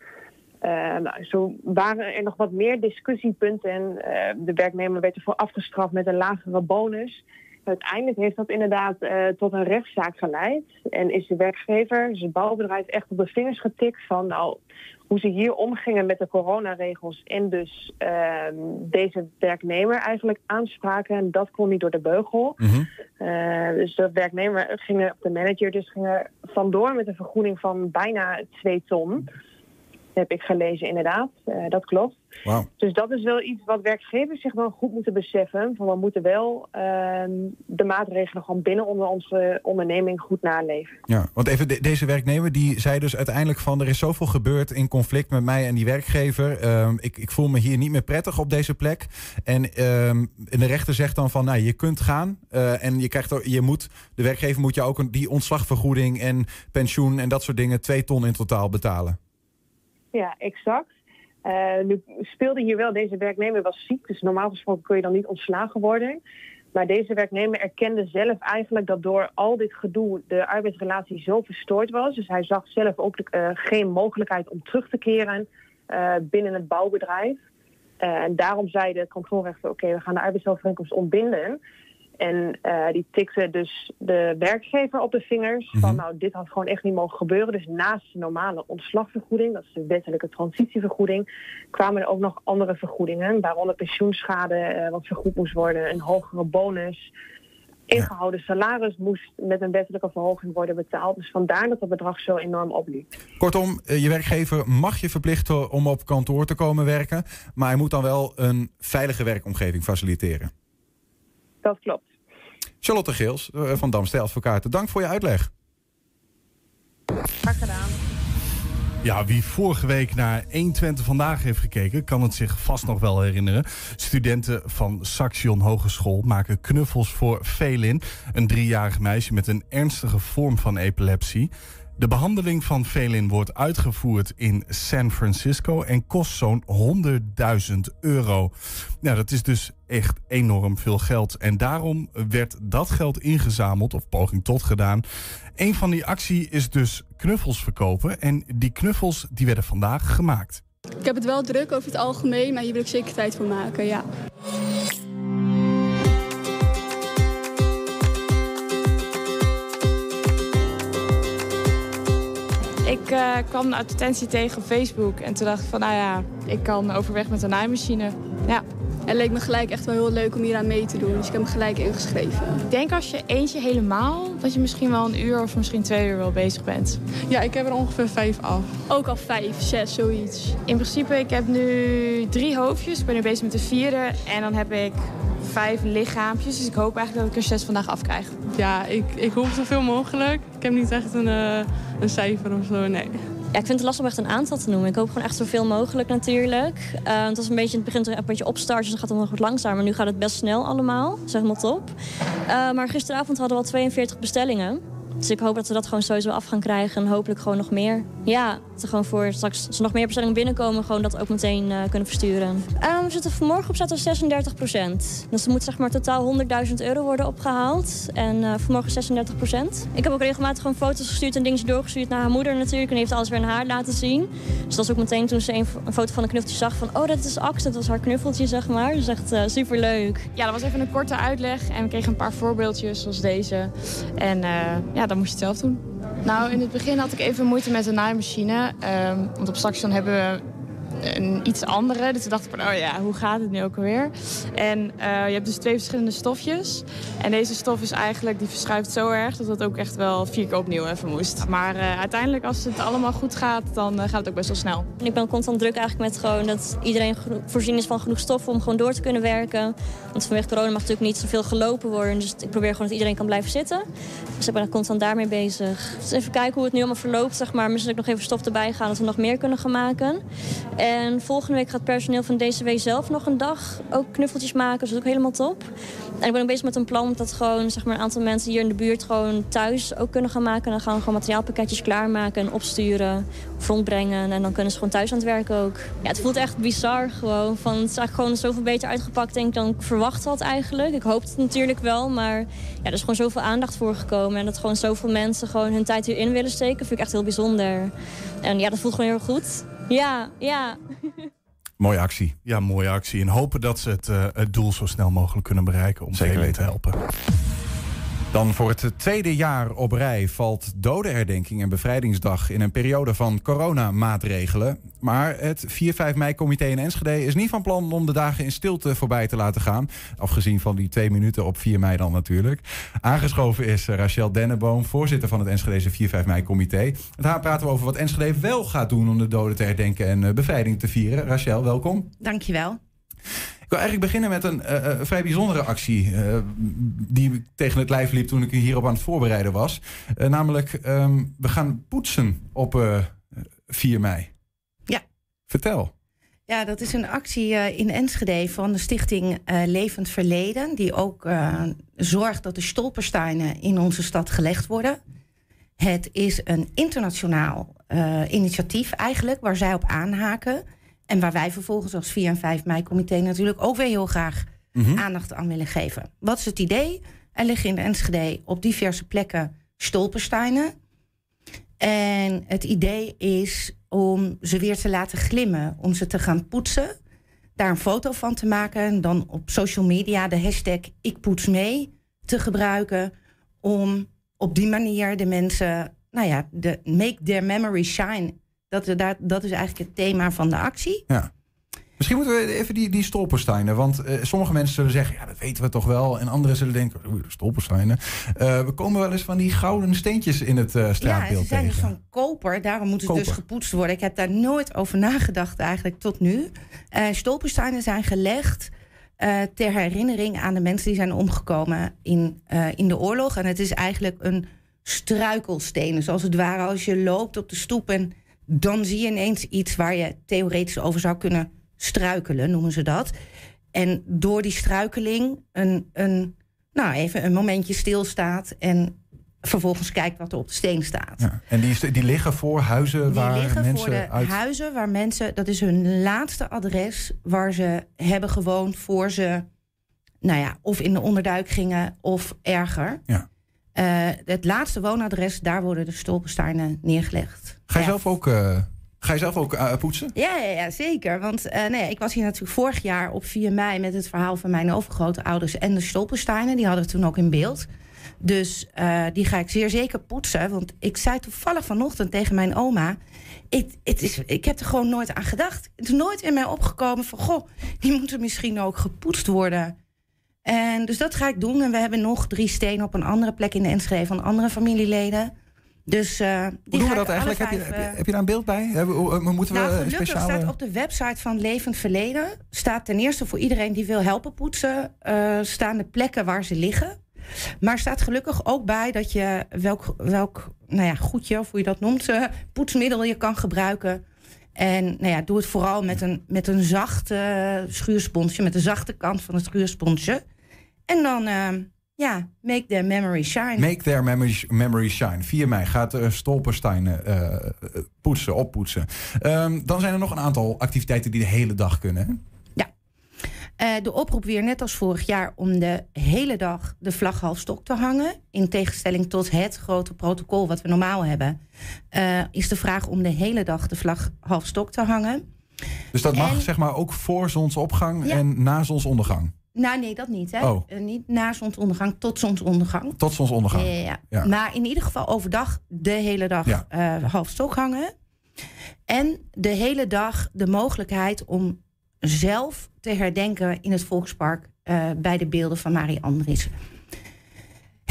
Uh, zo waren er nog wat meer discussiepunten en uh, de werknemer werd ervoor afgestraft met een lagere bonus. Uiteindelijk heeft dat inderdaad tot een rechtszaak geleid. En is de werkgever, dus het bouwbedrijf, echt op de vingers getikt van nou, hoe ze hier omgingen met de coronaregels. En dus uh, deze werknemer eigenlijk aanspraken. En dat kon niet door de beugel. Mm -hmm. uh, dus de werknemer ging de manager dus ging er vandoor met een vergoeding van bijna 2 ton heb ik gelezen inderdaad. Uh, dat klopt. Wow. Dus dat is wel iets wat werkgevers zich wel goed moeten beseffen. Van we moeten wel uh, de maatregelen gewoon binnen onder onze onderneming goed naleven. Ja, want even de, deze werknemer die zei dus uiteindelijk van er is zoveel gebeurd in conflict met mij en die werkgever. Uh, ik, ik voel me hier niet meer prettig op deze plek. En, en de rechter zegt dan van nou je kunt gaan uh, en je krijgt je moet, de werkgever moet je ook een, die ontslagvergoeding en pensioen en dat soort dingen twee ton in totaal betalen. Ja, exact. Uh, nu speelde hier wel, deze werknemer was ziek, dus normaal gesproken kun je dan niet ontslagen worden. Maar deze werknemer erkende zelf eigenlijk dat door al dit gedoe de arbeidsrelatie zo verstoord was. Dus hij zag zelf ook uh, geen mogelijkheid om terug te keren uh, binnen het bouwbedrijf. en daarom zei de kantoorrechter, oké, we gaan de arbeidsovereenkomst ontbinden. En uh, die tikte dus de werkgever op de vingers. Van mm -hmm. nou, dit had gewoon echt niet mogen gebeuren. Dus naast de normale ontslagvergoeding, dat is de wettelijke transitievergoeding, kwamen er ook nog andere vergoedingen. Waaronder pensioenschade, uh, wat vergoed moest worden, een hogere bonus. Ingehouden salaris moest met een wettelijke verhoging worden betaald. Dus vandaar dat het bedrag zo enorm opliep. Kortom, je werkgever mag je verplichten om op kantoor te komen werken. Maar hij moet dan wel een veilige werkomgeving faciliteren. Dat klopt. Charlotte Geels van Damstel Advocaten, dank voor je uitleg. Graag gedaan. Ja, wie vorige week naar 120 vandaag heeft gekeken, kan het zich vast nog wel herinneren. Studenten van Saxion Hogeschool maken knuffels voor Felin, een driejarig meisje met een ernstige vorm van epilepsie. De behandeling van Felin wordt uitgevoerd in San Francisco en kost zo'n 100.000 euro. Nou, dat is dus echt enorm veel geld. En daarom werd dat geld ingezameld, of poging tot gedaan. Een van die actie is dus knuffels verkopen. En die knuffels die werden vandaag gemaakt. Ik heb het wel druk over het algemeen, maar hier wil ik zeker tijd voor maken, ja. Ik uh, kwam een advertentie tegen op Facebook en toen dacht ik van, nou ja, ik kan overweg met een naaimachine. Ja. Het leek me gelijk echt wel heel leuk om hier aan mee te doen, dus ik heb me gelijk ingeschreven. Ik denk als je eentje helemaal, dat je misschien wel een uur of misschien twee uur wel bezig bent. Ja, ik heb er ongeveer vijf af. Ook al vijf, zes, zoiets. In principe, ik heb nu drie hoofdjes, ik ben nu bezig met de vierde en dan heb ik vijf lichaampjes. Dus ik hoop eigenlijk dat ik er zes vandaag afkrijg. Ja, ik, ik hoop zoveel mogelijk. Ik heb niet echt een, uh, een cijfer of zo, nee. Ja, ik vind het lastig om echt een aantal te noemen. Ik hoop gewoon echt zoveel mogelijk natuurlijk. Uh, het was een beetje het begin een beetje opstarten, dus dan gaat het nog wat langzamer. Maar nu gaat het best snel allemaal, zeg maar top. Uh, maar gisteravond hadden we al 42 bestellingen. Dus ik hoop dat we dat gewoon sowieso af gaan krijgen. En hopelijk gewoon nog meer. Ja, dat er gewoon voor straks als er nog meer bestellingen binnenkomen... gewoon dat ook meteen uh, kunnen versturen. Uh, we zitten vanmorgen op zetten 36 procent. Dus er moet zeg maar totaal 100.000 euro worden opgehaald. En uh, vanmorgen 36 procent. Ik heb ook regelmatig gewoon foto's gestuurd en dingen doorgestuurd naar haar moeder natuurlijk. En die heeft alles weer aan haar laten zien. Dus dat is ook meteen toen ze een, een foto van een knuffeltje zag van... oh, dat is Ax, dat was haar knuffeltje, zeg maar. Dus echt uh, super leuk. Ja, dat was even een korte uitleg. En we kregen een paar voorbeeldjes zoals deze. En ja, dan moest je het zelf doen. Nou, in het begin had ik even moeite met de naaimachine. Um, want op station hebben we een iets andere. Dus toen dacht ik van, oh ja, hoe gaat het nu ook alweer? En uh, je hebt dus twee verschillende stofjes. En deze stof is eigenlijk, die verschuift zo erg... dat het ook echt wel vier keer opnieuw even moest. Maar uh, uiteindelijk, als het allemaal goed gaat, dan uh, gaat het ook best wel snel. Ik ben constant druk eigenlijk met gewoon dat iedereen voorzien is van genoeg stof... om gewoon door te kunnen werken. Want vanwege corona mag natuurlijk niet zoveel gelopen worden. Dus ik probeer gewoon dat iedereen kan blijven zitten. Dus ik ben constant daarmee bezig. Dus even kijken hoe het nu allemaal verloopt, zeg maar. Misschien nog even stof erbij gaan, dat we nog meer kunnen gaan maken. En volgende week gaat personeel van DCW zelf nog een dag ook knuffeltjes maken. Dus dat is ook helemaal top. En ik ben ook bezig met een plan dat gewoon zeg maar, een aantal mensen hier in de buurt gewoon thuis ook kunnen gaan maken. En dan gaan we gewoon materiaalpakketjes klaarmaken en opsturen, rondbrengen. En dan kunnen ze gewoon thuis aan het werken ook. Ja, het voelt echt bizar gewoon. Van, het is eigenlijk gewoon zoveel beter uitgepakt denk dan ik verwacht had eigenlijk. Ik hoopte het natuurlijk wel, maar ja, er is gewoon zoveel aandacht voor gekomen. En dat gewoon zoveel mensen gewoon hun tijd hierin willen steken, vind ik echt heel bijzonder. En ja, dat voelt gewoon heel goed. Ja, ja. Mooie actie. Ja, mooie actie. En hopen dat ze het, uh, het doel zo snel mogelijk kunnen bereiken om Zeker te helpen. Dan voor het tweede jaar op rij valt dodenherdenking en bevrijdingsdag in een periode van coronamaatregelen. Maar het 4-5 mei-comité in Enschede is niet van plan om de dagen in stilte voorbij te laten gaan. Afgezien van die twee minuten op 4 mei dan natuurlijk. Aangeschoven is Rachel Denneboom, voorzitter van het Enschedeze 4-5 mei-comité. Met haar praten we over wat Enschede wel gaat doen om de doden te herdenken en bevrijding te vieren. Rachel, welkom. Dankjewel. Ik wil eigenlijk beginnen met een uh, vrij bijzondere actie. Uh, die tegen het lijf liep toen ik hierop aan het voorbereiden was. Uh, namelijk, um, we gaan poetsen op 4 mei. Ja. Vertel. Ja, dat is een actie in Enschede van de stichting Levend Verleden. Die ook zorgt dat de stolpersteinen in onze stad gelegd worden. Het is een internationaal initiatief eigenlijk, waar zij op aanhaken. En waar wij vervolgens als 4 en 5 mei-comité natuurlijk ook weer heel graag mm-hmm. aandacht aan willen geven. Wat is het idee? Er liggen in de Enschede op diverse plekken stolpersteinen. En het idee is om ze weer te laten glimmen, om ze te gaan poetsen. Daar een foto van te maken en dan op social media de hashtag ik poets mee te gebruiken. Om op die manier de mensen, nou ja, de make their memory shine dat, dat, dat is eigenlijk het thema van de actie. Ja. Misschien moeten we even die, die stolpersteinen. Want uh, sommige mensen zullen zeggen, ja, dat weten we toch wel. En anderen zullen denken, oeh, stolpersteinen. Uh, we komen wel eens van die gouden steentjes in het uh, straatbeeld Ja, ze zijn tegen. dus van koper. Daarom moet het dus gepoetst worden. Ik heb daar nooit over nagedacht eigenlijk tot nu. stolpersteinen zijn gelegd ter herinnering aan de mensen die zijn omgekomen in, in de oorlog. En het is eigenlijk een struikelstenen. Zoals het ware als je loopt op de stoep en dan zie je ineens iets waar je theoretisch over zou kunnen struikelen, noemen ze dat. En door die struikeling een, een, nou even een momentje stilstaat en vervolgens kijkt wat er op de steen staat. Ja. En die, die liggen voor huizen Die waar liggen mensen voor de uit... huizen waar mensen, dat is hun laatste adres waar ze hebben gewoond voor ze, nou ja, of in de onderduik gingen of erger. Ja. Eh, het laatste woonadres, daar worden de stolpensteinen neergelegd. Ga je zelf ook, eh, ga je zelf ook eh, poetsen? Ja, ja, ja zeker. Want nee, ik was hier natuurlijk vorig jaar op 4 mei met het verhaal van mijn overgrootouders en de stolpensteinen. Die hadden we toen ook in beeld. Dus die ga ik zeer zeker poetsen. Want ik zei toevallig vanochtend tegen mijn oma. Ik, het is, ik heb er gewoon nooit aan gedacht. Het is nooit in mij opgekomen van... goh, die moeten misschien ook gepoetst worden. En dus dat ga ik doen. En we hebben nog drie stenen op een andere plek in de Enschede... van andere familieleden. Dus Hoe die doen ga we dat eigenlijk? Heb je, vijf, heb, je, eh, heb je daar een beeld bij? Hebben, we- moeten we nou, een gelukkig speciale... staat op de website van Levend Verleden... staat ten eerste voor iedereen die wil helpen poetsen... eh, staan de plekken waar ze liggen. Maar staat gelukkig ook bij dat je welk, welk nou ja, goedje, of hoe je dat noemt... poetsmiddel je kan gebruiken. En nou ja, doe het vooral met een, met een zacht schuursponsje... met de zachte kant van het schuursponsje. En dan, eh, ja, make their memory shine. Make their memories, memories shine. 4 mei gaat uh, Stolpersteinen eh, poetsen, oppoetsen. Ehm, dan zijn er nog een aantal activiteiten die de hele dag kunnen. Hè? Eh, de oproep weer net als vorig jaar om de hele dag de vlag half stok te hangen. In tegenstelling tot het grote protocol wat we normaal hebben, eh, is de vraag om de hele dag de vlag half stok te hangen. Dus dat mag zeg maar ook voor zonsopgang Ja. en na zonsondergang. Nou, nee, dat niet. Hè? Oh. Eh, niet na zonsondergang tot zonsondergang. Tot zonsondergang. Ja, ja, ja. Ja. Maar in ieder geval overdag de hele dag Ja. eh, half stok hangen. En de hele dag de mogelijkheid om zelf te herdenken in het Volkspark eh, bij de beelden van Marie Andries.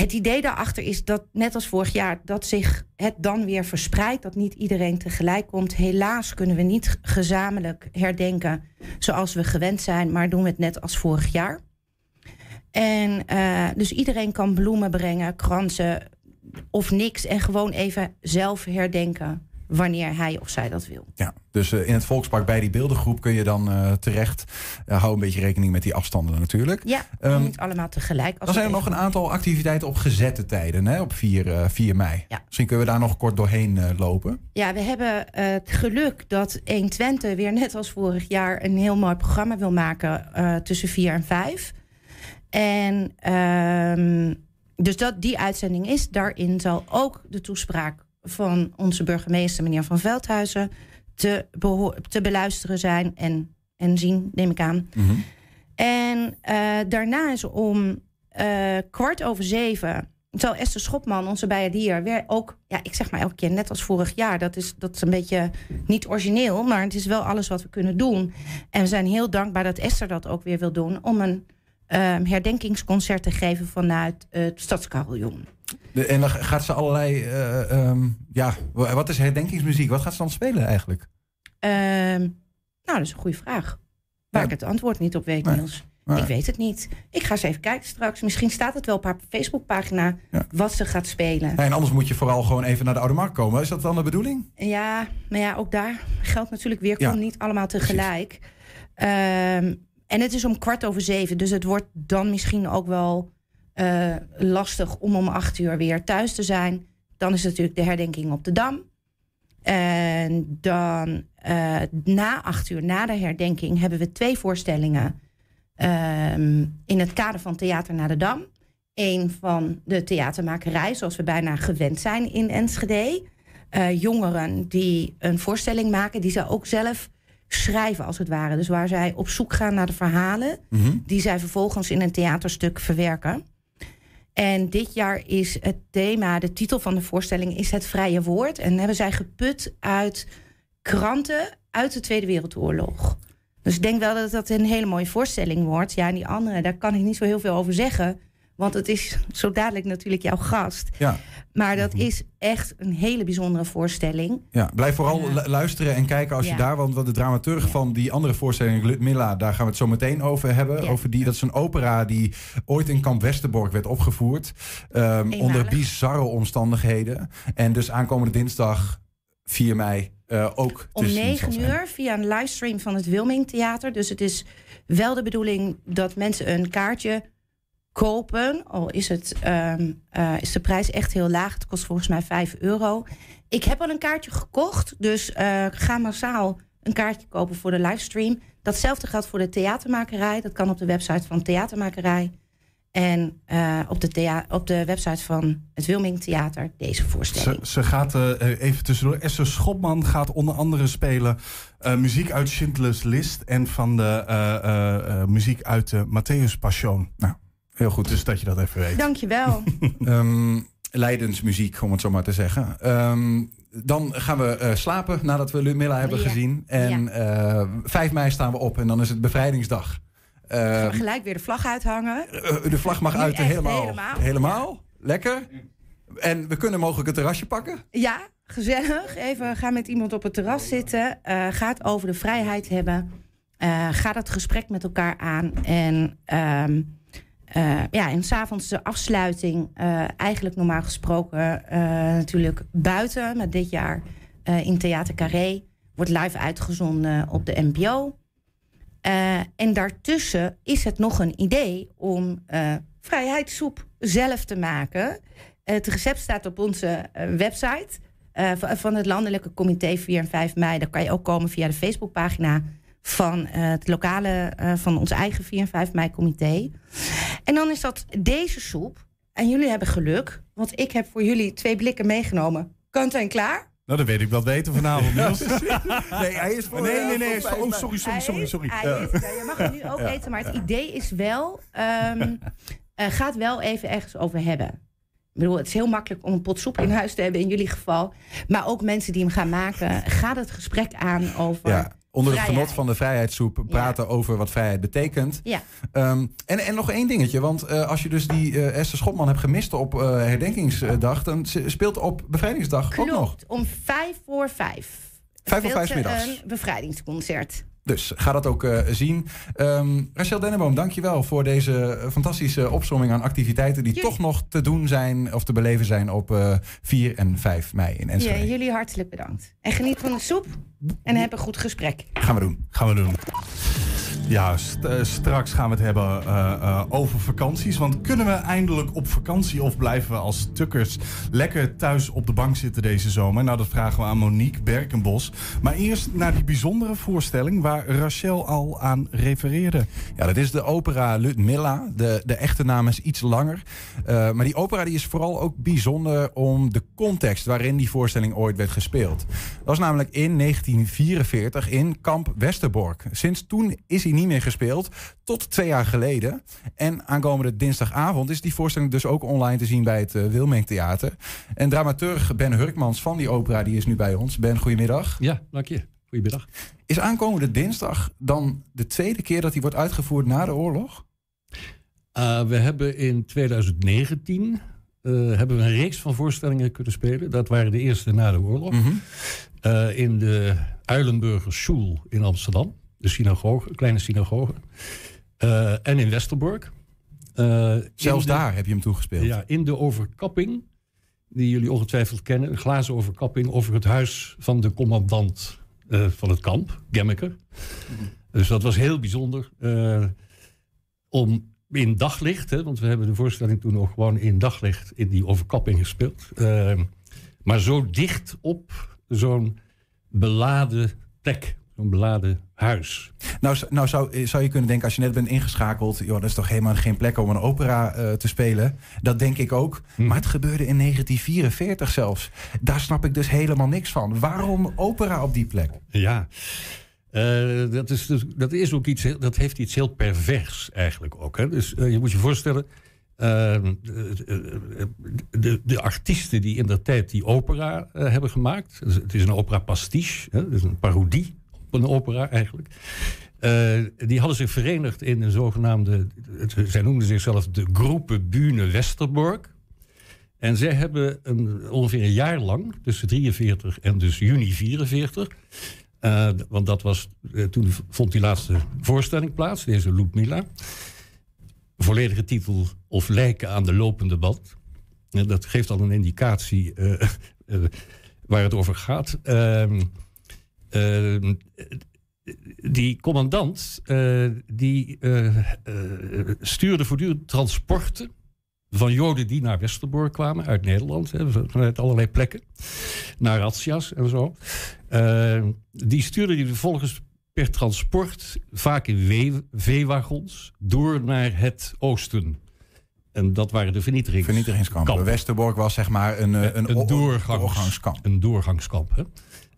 Het idee daarachter is dat, net als vorig jaar, dat zich het dan weer verspreidt. Dat niet iedereen tegelijk komt. Helaas kunnen we niet gezamenlijk herdenken zoals we gewend zijn, maar doen we het net als vorig jaar. En eh, dus iedereen kan bloemen brengen, kransen of niks. En gewoon even zelf herdenken wanneer hij of zij dat wil. Ja, dus eh, in het Volkspark bij die beeldengroep kun je dan eh, terecht. Eh, hou een beetje rekening met die afstanden natuurlijk. Ja, Ehm, niet allemaal tegelijk. Als Dan zijn er nog een aantal activiteiten op gezette tijden, hè, op 4, eh, 4 mei. Ja. Misschien kunnen we daar nog kort doorheen lopen. Ja, we hebben het geluk dat 120 weer net als vorig jaar een heel mooi programma wil maken tussen 4 en 5. En ehm, dus dat die uitzending is, daarin zal ook de toespraak van onze burgemeester, meneer Van Veldhuizen, te, te beluisteren zijn en, en zien, neem ik aan. En eh, daarna is om eh, kwart over zeven. Zal Esther Schopman, onze bijaardier, weer ook... Ja, ik zeg maar elke keer net als vorig jaar. Dat is, dat is een beetje niet origineel, maar het is wel alles wat we kunnen doen. En we zijn heel dankbaar dat Esther dat ook weer wil doen... om een ehm, herdenkingsconcert te geven vanuit het Stadscarillon. De- en dan gaat ze allerlei. eh, ehm, ja, wa- wat is herdenkingsmuziek? Wat gaat ze dan spelen eigenlijk? Ehm, nou, dat is een goede vraag. Waar ik het antwoord niet op weet, Nee. Niels. Nee. Ik weet het niet. Ik ga eens even kijken straks. Misschien staat het wel op haar Facebookpagina wat ze gaat spelen. En anders moet je vooral gewoon even naar de Oude Markt komen. Is dat dan de bedoeling? Ja, maar ja, ook daar geldt natuurlijk weer, Ja, komt niet allemaal tegelijk. Ehm, en het is om kwart over zeven, dus het wordt dan misschien ook wel eh, lastig om om acht uur weer thuis te zijn. Dan is natuurlijk de herdenking op de Dam. En dan eh, na acht uur, na de herdenking, hebben we twee voorstellingen ehm, in het kader van Theater naar de Dam. Eén van de theatermakerij, zoals we bijna gewend zijn in Enschede. Eh, jongeren die een voorstelling maken, die zij ook zelf schrijven, als het ware. Dus waar zij op zoek gaan naar de verhalen, die zij vervolgens in een theaterstuk verwerken. En dit jaar is het thema, de titel van de voorstelling is het vrije woord. En hebben zij geput uit kranten uit de Tweede Wereldoorlog. Dus ik denk wel dat dat een hele mooie voorstelling wordt. Ja, en die andere, daar kan ik niet zo heel veel over zeggen. Want het is zo dadelijk natuurlijk jouw gast. Ja. Maar dat is echt een hele bijzondere voorstelling. Ja, blijf vooral lu- luisteren en kijken als je daar... Want de dramaturg van die andere voorstelling, Ludmilla... daar gaan we het zo meteen over hebben. Over die, dat is een opera die ooit in Kamp Westerbork werd opgevoerd. ehm, onder bizarre omstandigheden. En dus aankomende dinsdag 4 mei... eh, ook Om te zien zal 9 zijn. uur via een livestream van het Wilming Theater. Dus het is wel de bedoeling dat mensen een kaartje kopen. Al is, het, ehm, eh, is de prijs echt heel laag. Het kost volgens mij 5 euro. Ik heb al een kaartje gekocht. Dus eh, ga massaal een kaartje kopen voor de livestream. Datzelfde geldt voor de theatermakerij. Dat kan op de website van Theatermakerij. En eh, op, de op de website van het Wilming Theater deze voorstelling. Ze, gaat even tussendoor. Esther Schopman gaat onder andere spelen muziek uit Schindler's List en van de muziek uit de Matthäus Passion. Nou, heel goed. Dus dat je dat even weet. Dankjewel. Ehm Leidensmuziek, om het zo maar te zeggen. Ehm, dan gaan we eh, slapen nadat we Lumilla hebben Ja. gezien. En eh 5 mei staan we op en dan is het bevrijdingsdag. Gaan Ehm, we gelijk weer de vlag uithangen. eh, de vlag mag uit helemaal. helemaal. Helemaal? Lekker. En we kunnen mogelijk het terrasje pakken. Ja, gezellig. Even gaan met iemand op het terras zitten. eh ga het over de vrijheid hebben. Eh ga dat gesprek met elkaar aan. En, eh ja, en s'avonds de afsluiting. eh, eigenlijk normaal gesproken eh, natuurlijk buiten. Maar dit jaar in Theater Carré. Wordt live uitgezonden op de NPO. En daartussen is het nog een idee om vrijheidssoep zelf te maken. Het recept staat op onze website van het Landelijke Comité 4 en 5 mei. Daar kan je ook komen via de Facebookpagina van eh, het lokale, eh, van ons eigen 4 en 5 mei comité. En dan is dat deze soep. En jullie hebben geluk, want ik heb voor jullie twee blikken meegenomen. Kant en klaar? Nou, dat weet ik wel weten vanavond, Niels. nee, hij is voor Nee, nee, eh, nee. voor Oh, sorry, sorry, sorry, sorry. Hij is, nou, je mag hem nu ook Ja. eten, maar het idee is wel... ehm eh, gaat wel even ergens over hebben. Ik bedoel, het is heel makkelijk om een pot soep in huis te hebben, in jullie geval. Maar ook mensen die hem gaan maken, gaat het gesprek aan over... Ja, onder het genot van de vrijheidssoep praten over wat vrijheid betekent. Ja. Ehm, en, en nog één dingetje, want eh, als je dus die eh, Esther Schotman hebt gemist op eh, herdenkingsdag, dan speelt op bevrijdingsdag ook nog. Klopt, om vijf voor vijf. Vijf voor vijf middags. een bevrijdingsconcert. Dus ga dat ook eh, zien. Ehm Rachel Denneboom, dankjewel voor deze eh, fantastische opsomming aan activiteiten die toch nog te doen zijn of te beleven zijn op eh 4 en 5 mei in Enschede. Ja, jullie hartelijk bedankt. En geniet van de soep en heb een goed gesprek. Gaan we doen. Gaan we doen. Ja, eh, straks gaan we het hebben eh, eh, over vakanties. Want kunnen we eindelijk op vakantie of blijven we als tukkers lekker thuis op de bank zitten deze zomer? Nou, dat vragen we aan Monique Berkenbos. Maar eerst naar die bijzondere voorstelling waar Rachel al aan refereerde. Ja, dat is de opera Ludmilla. De, de echte naam is iets langer. Maar die opera die is vooral ook bijzonder om de context waarin die voorstelling ooit werd gespeeld. Dat was namelijk in 1944 in kamp Westerbork. Sinds toen is hij niet meer gespeeld, tot twee jaar geleden. En aankomende dinsdagavond is die voorstelling dus ook online te zien bij het uh, Wilming Theater. En dramaturg Ben Hurkmans van die opera die is nu bij ons. Ben, goedemiddag. Ja, dank je. Goedemiddag. Is aankomende dinsdag dan de tweede keer dat hij wordt uitgevoerd na de oorlog? Uh, we hebben in 2019 uh, hebben we een reeks van voorstellingen kunnen spelen. Dat waren de eerste na de oorlog. Mhm. Mm -hmm. uh, in de Uilenburger Schul in Amsterdam. De synagoge, kleine synagoge. Uh, en in Westerbork. Zelfs de, daar heb je hem toegespeeld? Ja, in de overkapping, die jullie ongetwijfeld kennen. Een glazen overkapping over het huis van de commandant uh, van het kamp, Gemmeker. Mm -hmm. Dus dat was heel bijzonder. Om in daglicht, hè, want we hebben de voorstelling toen nog gewoon in daglicht in die overkapping gespeeld. Maar zo dicht op zo'n beladen plek, zo'n beladen huis. Nou, nou zou, zou je kunnen denken, als je net bent ingeschakeld, joh, dat is toch helemaal geen plek om een opera uh, te spelen. Dat denk ik ook. Hm. Maar het gebeurde in 1944 zelfs. Daar snap ik dus helemaal niks van. Waarom opera op die plek? Ja. Uh, dat, is dus, dat, is ook iets, dat heeft iets heel pervers eigenlijk ook. Hè? Dus uh, je moet je voorstellen, uh, de, de, de, artiesten die in der tijd die opera hebben gemaakt, dus het is een opera pastiche, hè? het is een parodie een opera eigenlijk. die hadden zich verenigd in een zogenaamde, zij noemden zichzelf de Groepe Bühne Westerbork. En zij hebben een, ongeveer een jaar lang, tussen 43 en dus juni 44, uh, want dat was, uh, toen vond die laatste voorstelling plaats, deze Ludmilla. Volledige titel Of lijken aan de lopende band. Dat geeft al een indicatie waar het over gaat. Ehm, die commandant eh, die eh, eh, stuurde voortdurend transporten van Joden die naar Westerbork kwamen uit Nederland, hè, vanuit allerlei plekken, naar razzia's en zo. Ehm, die stuurde die vervolgens per transport, vaak in veewagons, door naar het oosten. En dat waren de vernietigings Vernietigingskampen. Westerbork was zeg maar een, een, een doorgangs- doorgangskamp. Een doorgangskamp. Hè?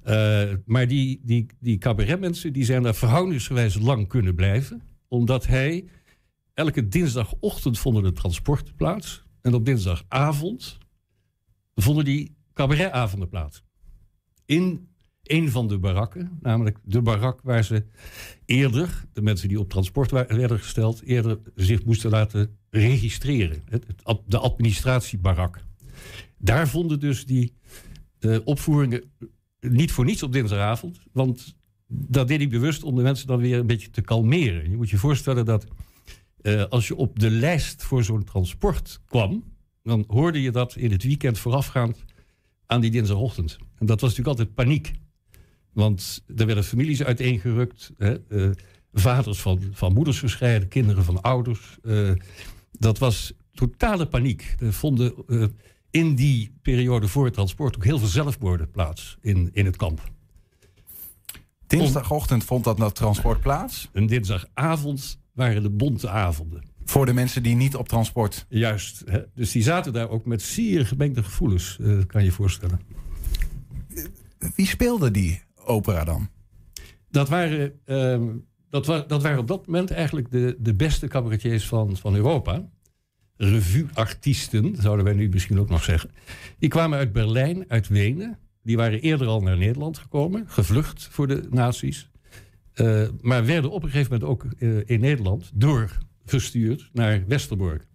Eh, maar die, die, die cabaretmensen die zijn daar verhoudingsgewijs lang kunnen blijven. Omdat hij elke dinsdagochtend vonden de transporten plaats. En op dinsdagavond vonden die cabaretavonden plaats. In een van de barakken, namelijk de barak waar ze eerder, de mensen die op transport werden gesteld, eerder zich moesten laten registreren. Het, de administratiebarak. Daar vonden dus die eh, opvoeringen niet voor niets op dinsdagavond. Want dat deed hij bewust om de mensen dan weer een beetje te kalmeren. Je moet je voorstellen dat eh, als je op de lijst voor zo'n transport kwam, dan hoorde je dat in het weekend voorafgaand aan die dinsdagochtend. En dat was natuurlijk altijd paniek. Want er werden families uiteengerukt, hè, eh, vaders van, van moeders gescheiden, kinderen van ouders. eh, dat was totale paniek. Er vonden in die periode voor het transport ook heel veel zelfmoorden plaats in, in het kamp. Dinsdagochtend vond dat, transport plaats? Een dinsdagavond waren de bonte avonden. Voor de mensen die niet op transport... Juist. Hè? Dus die zaten daar ook met zeer gemengde gevoelens, eh, kan je je voorstellen. Wie speelde die opera dan? Dat waren, ehm, dat, wa- dat waren op dat moment eigenlijk de, de beste cabaretiers van, van Europa. Revue-artiesten, zouden wij nu misschien ook nog zeggen. Die kwamen uit Berlijn, uit Wenen. Die waren eerder al naar Nederland gekomen, gevlucht voor de nazi's. Eh, maar werden op een gegeven moment ook eh, in Nederland doorgestuurd naar Westerbork.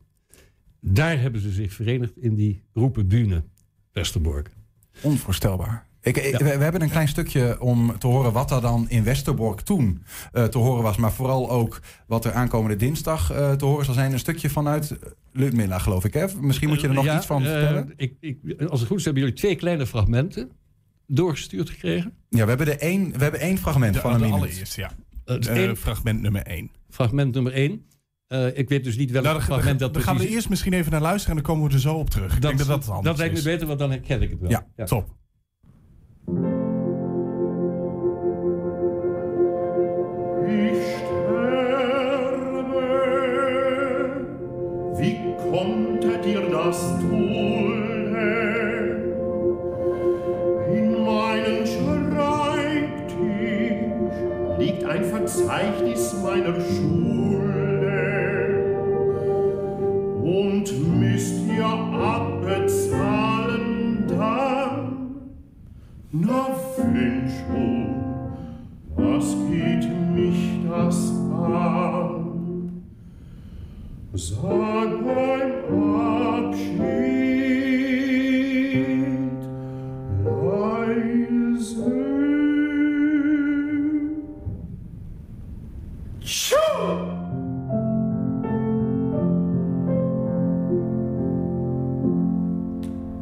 Daar hebben ze zich verenigd in die roepen Bühne Westerbork. Onvoorstelbaar. Ik, ik- we, we hebben een klein stukje om te horen wat er dan in Westerbork toen eh, te horen was. Maar vooral ook wat er aankomende dinsdag eh, te horen zal zijn. Een stukje vanuit Ludmilla, geloof ik. Hè? Misschien moet je er nog Ja, iets van eh, vertellen. ik, ik, als het goed is, hebben jullie twee kleine fragmenten doorgestuurd gekregen. Ja, we hebben, er één, we hebben één fragment De, van een de minuut. allereerste, ja. Het Eh, één- fragment nummer 1. Fragment nummer 1. ik weet dus niet welk Nou, fragment dat dan gaan we er eerst misschien even naar luisteren en dan komen we er zo op terug. Ik denk dat dat het dat lijkt me is. beter, want dan herken ik het wel. Ja, top. Wie konntet ihr das tun? In meinem Schreibtisch liegt ein Verzeichnis meiner Schulden und müsst ihr abbezahlen dann. Na, wenn schon. Was geht mich das an? Sag beim Abschied leise. Tschuh!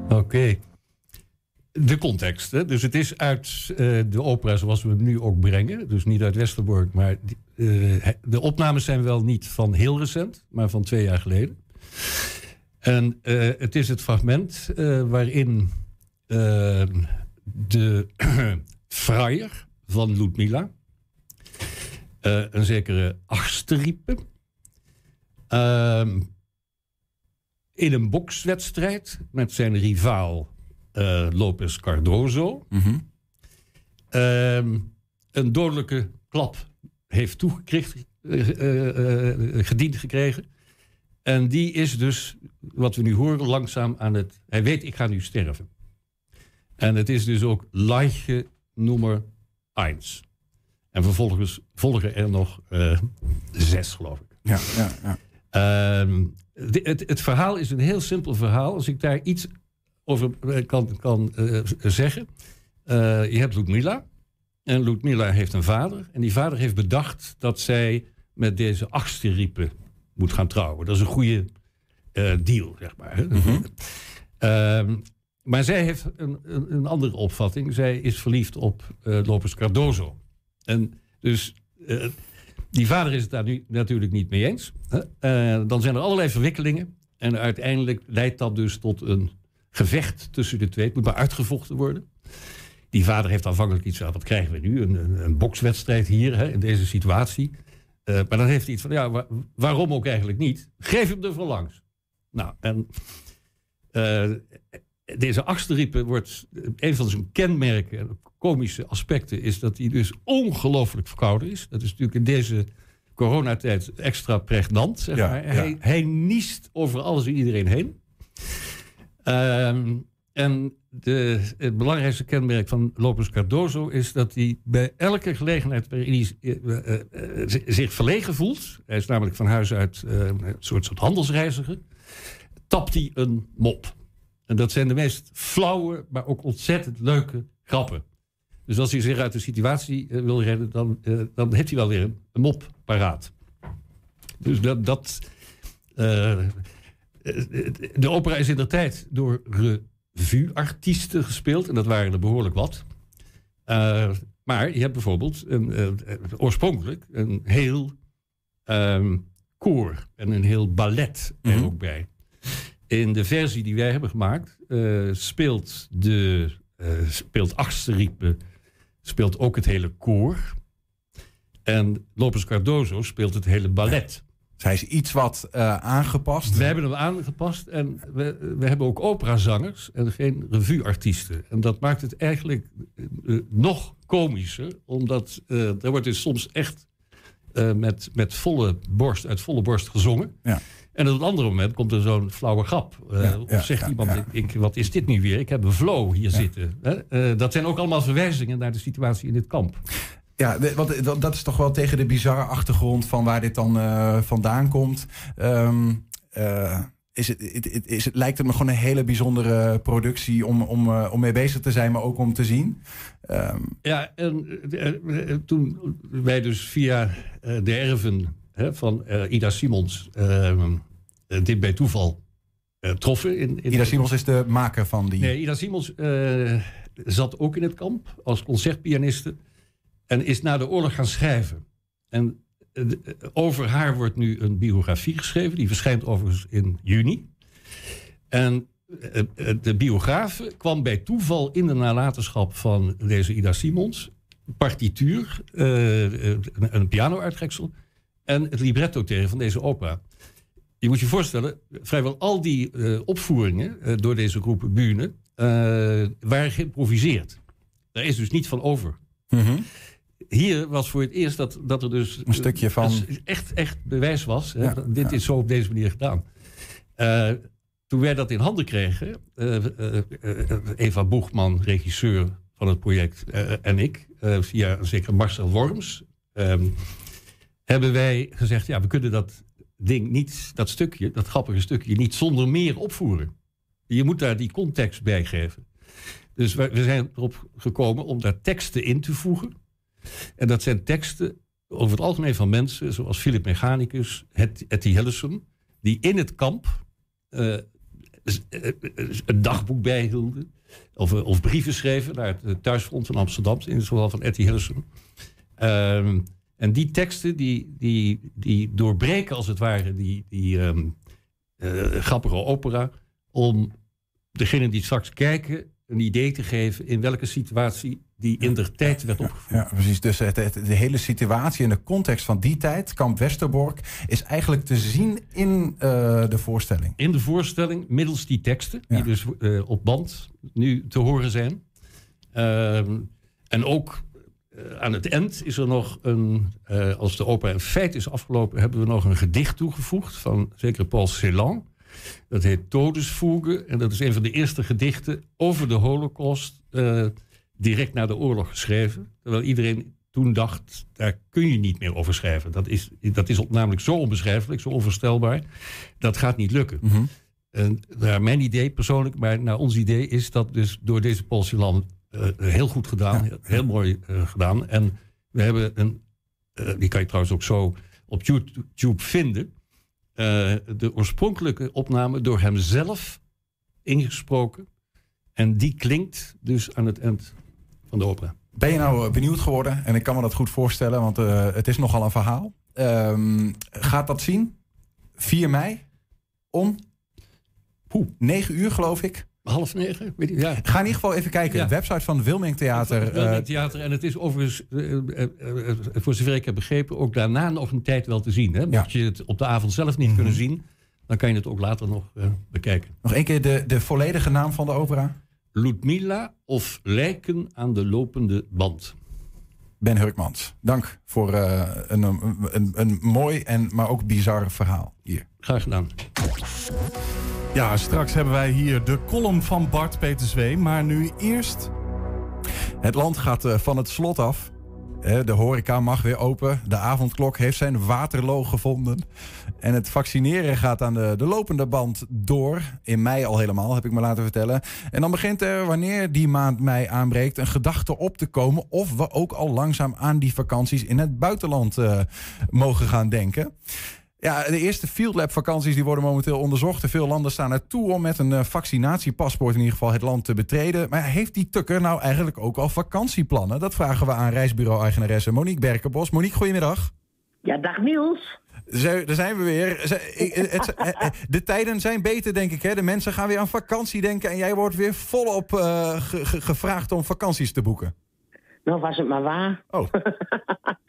Oké. De context. Hè? Dus het is uit eh, de opera zoals we hem nu ook brengen. Dus niet uit Westerbork. Maar eh, de opnames zijn wel niet van heel recent, maar van twee jaar geleden. En eh, het is het fragment eh, waarin de fraaier van Ludmilla, een zekere Achterriepe, ehm, in een bokswedstrijd met zijn rivaal Lopez Cardozo. ehm, een dodelijke klap heeft toegekregen, eh, eh, eh, gediend gekregen. En die is dus, wat we nu horen, langzaam aan het... Hij weet, ik ga nu sterven. En het is dus ook Leiche nummer 1. En vervolgens volgen er nog eh, zes, geloof ik. Ja, ja, ja. Ehm, de- het, het verhaal is een heel simpel verhaal. Als ik daar iets over kan, kan zeggen. Je hebt Ludmilla. En Ludmilla heeft een vader. En die vader heeft bedacht dat zij met deze achtste riepen moet gaan trouwen. Dat is een goede eh, deal, zeg maar. hè. Ehm, maar zij heeft een, een, een andere opvatting. Zij is verliefd op eh Lopez Cardozo. En dus eh, die vader is het daar nu natuurlijk niet mee eens. dan zijn er allerlei verwikkelingen. En uiteindelijk leidt dat dus tot een gevecht tussen de twee. Het moet maar uitgevochten worden. Die vader heeft aanvankelijk iets van, wat krijgen we nu? Een, een, een bokswedstrijd hier, hè, in deze situatie. Eh, maar dan heeft hij iets van, ja, wa- waarom ook eigenlijk niet? Geef hem er van langs. Nou, en eh, deze achterriepen wordt, een van zijn kenmerken, en komische aspecten, is dat hij dus ongelooflijk verkouden is. Dat is natuurlijk in deze coronatijd extra pregnant, zeg Ja, maar. ja. Hij, hij niest over alles en iedereen heen. Ehm, en de, het belangrijkste kenmerk van Lopez Cardozo is dat hij bij elke gelegenheid waarin hij eh, eh, eh, zi- zich verlegen voelt, hij is namelijk van huis uit een soort, soort handelsreiziger, tapt hij een mop. En dat zijn de meest flauwe, maar ook ontzettend leuke grappen. Dus als hij zich uit de situatie wil redden, dan, dan heeft hij wel weer een, mop paraat. Dus dat. dat de opera is in de tijd door revue-artiesten gespeeld. En dat waren er behoorlijk wat. Eh, maar je hebt bijvoorbeeld een, eh, oorspronkelijk een heel ehm, koor en een heel ballet er Mhm. ook bij. In de versie die wij hebben gemaakt eh, speelt de speelt Achterriepe speelt ook het hele koor. En Lopez Cardozo speelt het hele ballet. Zij is iets wat eh, aangepast. We hebben hem aangepast en we, we hebben ook operazangers en geen revueartiesten. En dat maakt het eigenlijk eh, nog komischer, omdat eh, er wordt dus soms echt eh, met, met volle borst, uit volle borst gezongen. Ja. En op een ander moment komt er zo'n flauwe grap. Eh, Ja, of ja, zegt iemand, ja. Ik, ik- wat is dit nu weer? Ik heb een flow hier zitten. Eh, dat zijn ook allemaal verwijzingen naar de situatie in dit kamp. Ja, want dat, dat is toch wel tegen de bizarre achtergrond van waar dit dan eh, vandaan komt. Ehm, eh, is het, het, het- is het, lijkt het me gewoon een hele bijzondere productie om, om, eh, om mee bezig te zijn, maar ook om te zien. Ehm, Ja, en eh, eh, toen wij dus via eh, de erven hè, van eh, Ida Simons eh, eh, dit bij toeval eh, troffen. In, in Ida Simons is de maker van die. Nee, Ida Simons eh, zat ook in het kamp als concertpianiste en is na de oorlog gaan schrijven. En eh, de- over haar wordt nu een biografie geschreven, die verschijnt overigens in juni. En eh, eh, de biograaf kwam bij toeval in de nalatenschap van deze Ida Simons, partituur, eh, eh, een, piano-uittreksel en het libretto tegen van deze opera. Je moet je voorstellen, vrijwel al die eh, opvoeringen eh, door deze groep eh, waren geïmproviseerd. Daar is dus niet van over. Hier was voor het eerst dat, dat er dus... Een stukje van- echt, echt bewijs was. hè, Ja, dit is zo op deze manier gedaan. Eh, toen wij dat in handen kregen, eh, eh, Eva Boegman, regisseur van het project, en ik, via zeker Marcel Worms, ehm, hebben wij gezegd, ja, we kunnen dat ding niet, dat stukje, dat grappige stukje, niet zonder meer opvoeren. Je moet daar die context bij geven. Dus we, we zijn erop gekomen om daar teksten in te voegen. En dat zijn teksten over het algemeen van mensen zoals Philip Mechanicus, Etty Hillesum, die in het kamp eh, eh, een dagboek bijhielden. Of, eh, of brieven schreven naar het thuisfront van Amsterdam, in het geval van Etty Hillesum. Ehm, en die teksten die, die, die doorbreken als het ware die, die ehm, eh, grappige opera. Om degenen die straks kijken een idee te geven in welke situatie die in de tijd werd opgevoerd. Ja, precies. Dus het, het- de hele situatie en de context van die tijd, kamp Westerbork, is eigenlijk te zien in eh, de voorstelling. In de voorstelling, middels die teksten, die dus eh, op band nu te horen zijn. Ehm, en ook eh, aan het eind is er nog een, als de opera in feite is afgelopen, hebben we nog een gedicht toegevoegd van zeker Paul Celan. Dat heet Todesvoege. En dat is een van de eerste gedichten over de Holocaust. Direct na de oorlog geschreven. Terwijl iedereen toen dacht, daar kun je niet meer over schrijven. Dat is, dat is namelijk zo onbeschrijfelijk, zo onvoorstelbaar. Dat gaat niet lukken. En naar mijn idee persoonlijk, maar naar ons idee is dat dus door deze Paul Celan eh, heel goed gedaan. Heel, heel mooi eh, gedaan. En we hebben een, eh, die kan je trouwens ook zo op YouTube vinden. de oorspronkelijke opname door hemzelf ingesproken. En die klinkt dus aan het eind van de opera. Ben je nou eh, benieuwd geworden? En ik kan me dat goed voorstellen, want eh, het is nogal een verhaal. Ehm, gaat dat zien? 4 mei om Oeh, 9 uur, geloof ik. Half negen? Weet ik, ja. Ga in ieder geval even kijken. Ja. De website van Wilming Theater. Het Wilming eh, Theater. En het is overigens, voor zover ik heb begrepen, ook daarna nog een tijd wel te zien. Hè? Mocht je het op de avond zelf niet kunnen zien, dan kan je het ook later nog bekijken. nog één keer de, de volledige naam van de opera. Ludmilla of Lijken aan de lopende band. Ben Hurkmans. Dank voor eh, een, een, een, een mooi en maar ook bizar verhaal hier. Graag gedaan. Ja, straks hebben wij hier de column van Bart Peterswee. Maar nu eerst... Het land gaat eh, van het slot af. Hè, De horeca mag weer open. De avondklok heeft zijn waterloo gevonden. En het vaccineren gaat aan de, de lopende band door. In mei al helemaal, heb ik me laten vertellen. En dan begint er, wanneer die maand mei aanbreekt... een gedachte op te komen... of we ook al langzaam aan die vakanties in het buitenland eh, mogen gaan denken. Ja, de eerste Field Lab vakanties die worden momenteel onderzocht. Veel landen staan er toe om met een eh, vaccinatiepaspoort in ieder geval het land te betreden. Maar heeft die tukker nou eigenlijk ook al vakantieplannen? Dat vragen we aan reisbureau-eigenaresse Monique Berkenbos. Monique, goedemiddag. Ja, dag Niels. Zo, daar zijn we weer. Het- het- de tijden zijn beter, denk ik. Hè? De mensen gaan weer aan vakantie denken. En jij wordt weer volop eh, ge- ge- gevraagd om vakanties te boeken. Nou was het maar waar. Oh.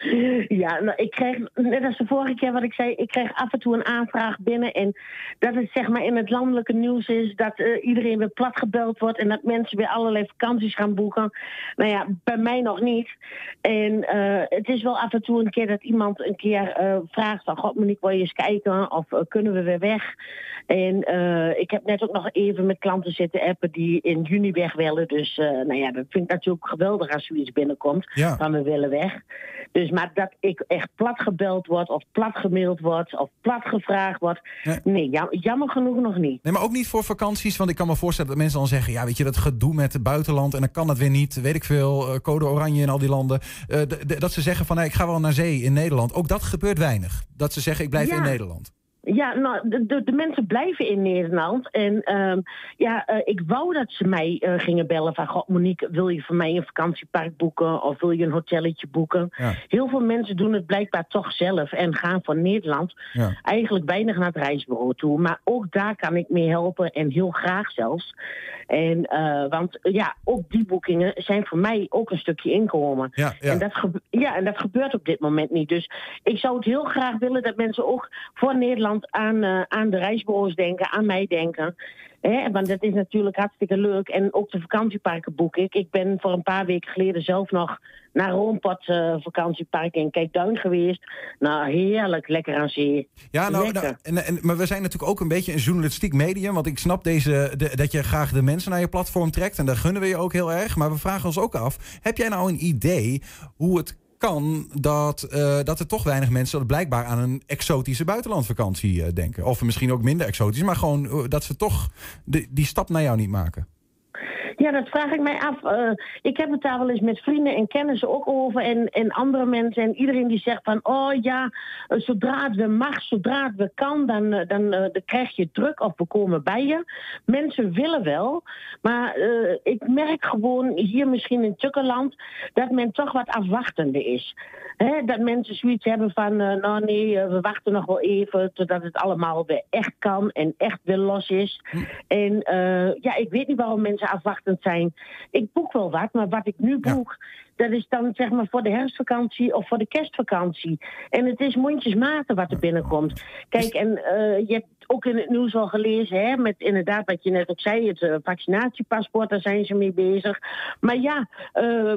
ja, nou, ik kreeg, net als de vorige keer wat ik zei, ik kreeg af en toe een aanvraag binnen. En dat het zeg maar in het landelijke nieuws is dat eh, iedereen weer platgebeld wordt. En dat mensen weer allerlei vakanties gaan boeken. Nou ja, bij mij nog niet. En eh, het is wel af en toe een keer dat iemand een keer eh, vraagt van... God, Monique, wil je eens kijken? Of kunnen we weer weg? En ik heb net ook nog even met klanten zitten appen die in juni weg willen. Dus nou ja, dat vind ik natuurlijk geweldig als zoiets binnenkomt. Ja. Van we willen weg. Dus maar dat ik echt plat gebeld word of plat gemaild word of plat gevraagd word. Nee, jam- jammer genoeg nog niet. Nee, maar ook niet voor vakanties. Want ik kan me voorstellen dat mensen dan zeggen... ja, weet je, dat gedoe met het buitenland... en dan kan dat weer niet, weet ik veel, eh, code oranje in al die landen. Eh, dat ze zeggen van, ik ga wel naar zee in Nederland. Ook dat gebeurt weinig. Dat ze zeggen, ik blijf Ja. in Nederland. Ja, nou, de, de, de mensen blijven in Nederland. En ehm, ja, eh, ik wou dat ze mij eh, gingen bellen van... God, Monique, wil je voor mij een vakantiepark boeken? Of wil je een hotelletje boeken? Ja. Heel veel mensen doen het blijkbaar toch zelf... en gaan van Nederland Ja. eigenlijk weinig naar het reisbureau toe. Maar ook daar kan ik mee helpen en heel graag zelfs. En, eh, want ja, ook die boekingen zijn voor mij ook een stukje inkomen. Ja, ja. En, dat ja, en dat gebeurt op dit moment niet. Dus ik zou het heel graag willen dat mensen ook voor Nederland aan, eh, aan de reisbureaus denken, aan mij denken. Hè, want dat is natuurlijk hartstikke leuk. En ook de vakantieparken boek ik. Ik ben voor een paar weken geleden zelf nog naar Roompad eh, vakantiepark in Kijkduin geweest. Nou, heerlijk, lekker aan zee. Ja, nou, nou, en, en, maar we zijn natuurlijk ook een beetje een journalistiek medium. Want ik snap deze, de- dat je graag de mensen naar je platform trekt. En daar gunnen we je ook heel erg. Maar we vragen ons ook af: heb jij nou een idee hoe het kan dat, eh, dat er toch weinig mensen blijkbaar aan een exotische buitenlandvakantie eh, denken? Of misschien ook minder exotisch, maar gewoon eh, dat ze toch de, die stap naar jou niet maken. Ja, dat vraag ik mij af. Eh, ik heb het daar wel eens met vrienden en kennissen ook over. En, en andere mensen. En iedereen die zegt van... Oh ja, eh, zodra het weer mag, zodra het weer kan... dan, eh, dan, dan krijg je druk of we komen bij je. Mensen willen wel. Maar ik merk gewoon hier misschien in Tukkerland... dat men toch wat afwachtende is. Dat mensen zoiets hebben van... nou nee, we wachten nog wel even... totdat het allemaal weer echt kan en echt weer los is. En eh, ja, ik weet niet waarom mensen zijn. Ik boek wel wat, maar wat ik nu boek... dat is dan zeg maar voor de herfstvakantie of voor de kerstvakantie. En het is mondjesmaten wat er binnenkomt. Kijk, en eh, je hebt ook in het nieuws al gelezen... Hè, met inderdaad wat je net ook zei... het eh, vaccinatiepaspoort, daar zijn ze mee bezig. Maar ja... eh,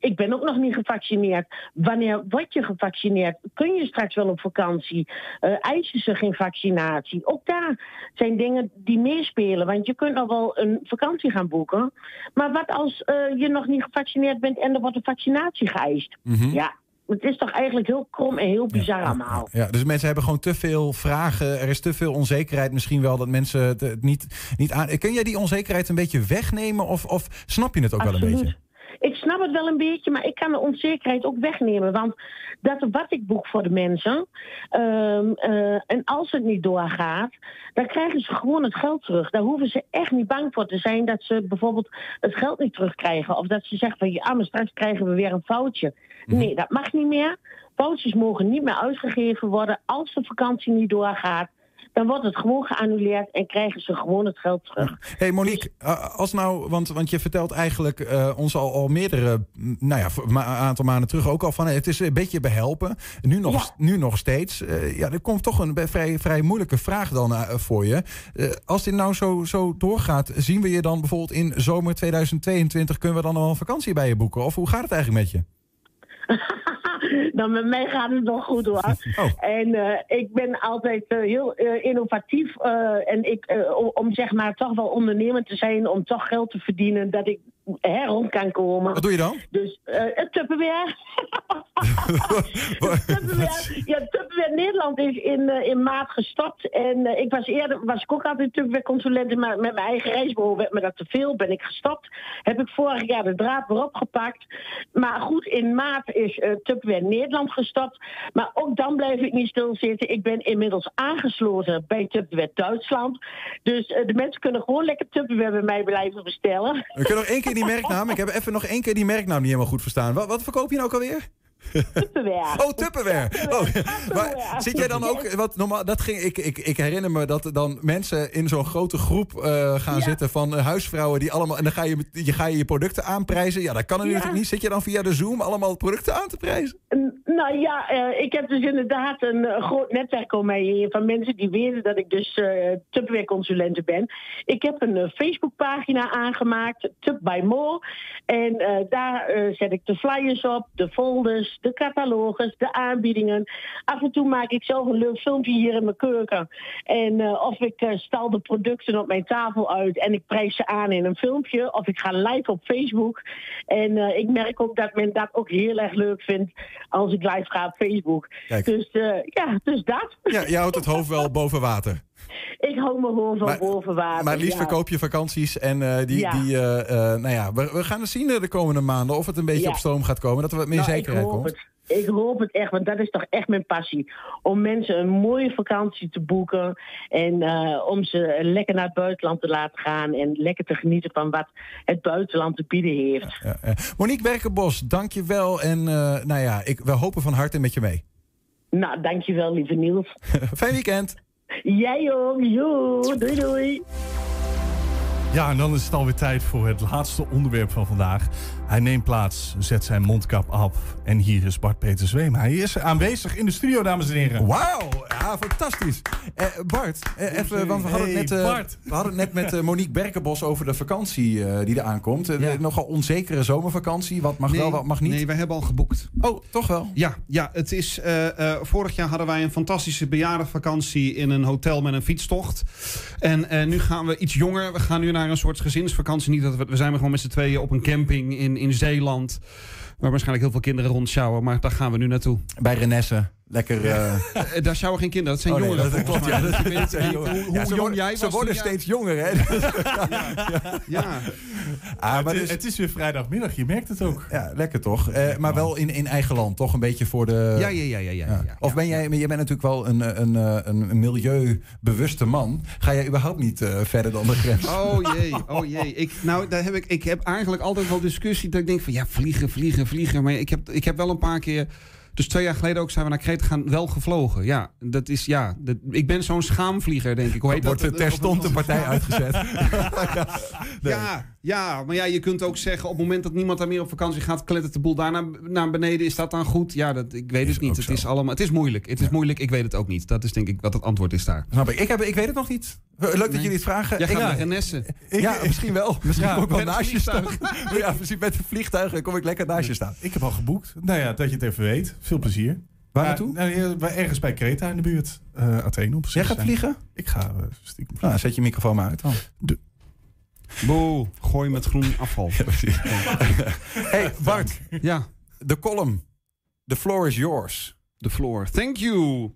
ik ben ook nog niet gevaccineerd. Wanneer word je gevaccineerd? Kun je straks wel op vakantie? Eh, eisen ze geen vaccinatie? Ook daar zijn dingen die meespelen. Want je kunt nog wel een vakantie gaan boeken. Maar wat als eh, je nog niet gevaccineerd bent en er wordt een vaccinatie geëist? Mhm. Ja, het is toch eigenlijk heel krom en heel bizar allemaal. Ja, dus mensen hebben gewoon te veel vragen. Er is te veel onzekerheid misschien wel dat mensen het, niet, niet aan... Kun jij die onzekerheid een beetje wegnemen of, of snap je het ook wel een beetje? Ik snap het wel een beetje, maar ik kan de onzekerheid ook wegnemen. Want dat wat ik boek voor de mensen, ehm, eh, en als het niet doorgaat, dan krijgen ze gewoon het geld terug. Daar hoeven ze echt niet bang voor te zijn dat ze bijvoorbeeld het geld niet terugkrijgen. Of dat ze zeggen van ja, maar straks krijgen we weer een foutje. Nee, dat mag niet meer. Foutjes mogen niet meer uitgegeven worden als de vakantie niet doorgaat. Dan wordt het gewoon geannuleerd en krijgen ze gewoon het geld terug. hey Monique, eh, als nou, want, want je vertelt eigenlijk eh, ons al, al meerdere, mm, nou ja, een aantal maanden terug ook al van het is een beetje behelpen. Nu nog, nu nog steeds. Eh, ja, er komt toch een vrij, vrij moeilijke vraag dan voor je. Als dit nou zo, zo doorgaat, zien we je dan bijvoorbeeld in zomer 2022, kunnen we dan al een vakantie bij je boeken? Of hoe gaat het eigenlijk met je? Dan met mij gaat het nog goed hoor. En eh, ik ben altijd eh, heel eh, innovatief. en ik, om, zeg maar toch wel ondernemend te zijn, om toch geld te verdienen, dat ik rond kan komen. Wat doe je dan? Dus uh, het Tupperware. Tupperware. Ja, Tupperware Nederland is in, eh, in maart gestopt. En eh, ik was eerder was ik ook altijd Tupperware consulent, maar met mijn eigen reisbureau werd me dat te veel. Ben ik gestopt. Heb ik vorig jaar de draad weer opgepakt. Maar goed, in maart is eh Tupperware Nederland gestopt. Maar ook dan blijf ik niet stilzitten. Ik ben inmiddels aangesloten bij Tupperware Duitsland. Dus de mensen kunnen gewoon lekker Tupperware bij mij blijven bestellen. We kunnen nog één keer die merknaam. Ik heb even nog één keer die merknaam niet helemaal goed verstaan. Wat, wat verkoop je nou alweer? Tupperware. Oh, Tupperware. Oh, maar zit jij dan ook, wat normaal, dat ging, ik, ik, ik herinner me dat er dan mensen in zo'n grote groep eh, gaan zitten van eh, huisvrouwen die allemaal, en dan ga je, je ga je je producten aanprijzen. Ja, dat kan er Ja. natuurlijk niet. Zit je dan via de Zoom allemaal producten aan te prijzen? Nou ja, eh, ik heb dus inderdaad een groot netwerk om mij heen van mensen die weten dat ik dus Tupperware consulente ben. Ik heb een Facebookpagina aangemaakt, Tub by More. En daar zet ik de flyers op, de folders, de catalogus, de aanbiedingen. Af en toe maak ik zelf een leuk filmpje hier in mijn keuken. En eh, of ik stal de producten op mijn tafel uit en ik prijs ze aan in een filmpje. Of ik ga live op Facebook. En eh, ik merk ook dat men dat ook heel erg leuk vindt als ik live ga op Facebook. Kijk. Dus ja, dus dat. Ja, je houdt het hoofd wel boven water. Ik hou me gewoon van Maar- boven water. Maar liefst ja. verkoop je vakanties en eh, die, Ja. die eh, eh, nou ja, we, we gaan het zien de komende maanden of het een beetje Ja. op stroom gaat komen, dat er wat meer Nou, zekerheid ik hoop komt. Het. Ik hoop het echt, want dat is toch echt mijn passie. Om mensen een mooie vakantie te boeken. En om ze lekker naar het buitenland te laten gaan. En lekker te genieten van wat het buitenland te bieden heeft. Ja. Monique Berkenbos, dank je wel. En nou ja, ik, we hopen van harte met je mee. Nou, dankjewel, lieve Niels. Fijn weekend. Jij ook. Joe, doei doei. Ja, en dan is het alweer tijd voor het laatste onderwerp van vandaag. Hij neemt plaats, zet zijn mondkap af. En hier is Bart-Peter Zweem. Hij is aanwezig in de studio, dames en heren. Wauw, ja, fantastisch. Eh, Bart, eh, even, want we hadden het net, eh, Bart. we hadden het net met eh, Monique Berkenbos over de vakantie eh, die eraan komt. Eh, Nogal onzekere zomervakantie. Wat mag wel, wat mag niet? Nee, wij hebben al geboekt. Oh, toch wel? Ja, ja het is, eh, eh, vorig jaar hadden wij een fantastische bejaardenvakantie in een hotel met een fietstocht. En eh, nu gaan we iets jonger. We gaan nu naar een soort gezinsvakantie. Niet dat we, we zijn gewoon met z'n tweeën op een camping in, in Zeeland. Waar waarschijnlijk heel veel kinderen rondsjouwen. Maar daar gaan we nu naartoe. Bij Renesse. Lekker. eh, Eh, daar sjouwen geen kinderen. Dat zijn Oh, nee, jongeren. dat klopt, ja, dat- weet hoe, hoe Ja, ze jong worden- jij ze was worden toen jij- steeds jonger, hè? Ja. Ah, maar het, is, dus- het is weer vrijdagmiddag, je merkt het ook. Ja, lekker toch? Eh, maar wel in, in eigen land, toch? Een beetje voor de. Ja, ja, ja, ja, ja, ja. Of ben jij, jij bent natuurlijk wel een, een, een, een milieubewuste man. Ga jij überhaupt niet verder dan de grens? Oh jee, oh jee. Ik, nou, daar heb ik, ik heb eigenlijk altijd wel discussie dat ik denk van ja, vliegen, vliegen, vliegen. Maar ik heb, ik heb wel een paar keer. Dus twee jaar geleden ook zijn we naar Kreta gaan, wel gevlogen. Ja, dat is ja. Dat, ik ben zo'n schaamvlieger, denk ik. Hoe heet Wordt dat? er terstond een partij uitgezet. Ja, ja, maar ja, je kunt ook zeggen op het moment dat niemand daar meer op vakantie gaat, klettert de boel daar naar, naar beneden. Is dat dan goed? Ja, dat, ik weet het niet. Het is, allemaal, het is moeilijk. Het is moeilijk, ik weet het ook niet. Dat is denk ik wat het antwoord is daar. Snap ik. Ik, heb, ik weet het nog niet. Leuk dat jullie het vragen. Jij Ik- gaat naar Renesse. ja, misschien wel. Misschien Ja, kom ik wel naast je staan. ja, precies. Met een vliegtuig dan kom ik lekker naast je staan. Ik heb al geboekt. Nou ja, dat je het even weet. Veel plezier. Waar Ja, naartoe? nou, ja, bij- ergens bij Kreta in de buurt. Eh Athene op Jij gaat vliegen? Ik ga eh, stiekem Nou, zet je microfoon maar uit dan. Boe, gooi met groen afval. hey, Bart. Ja. De column. The floor is yours. The floor. Thank you.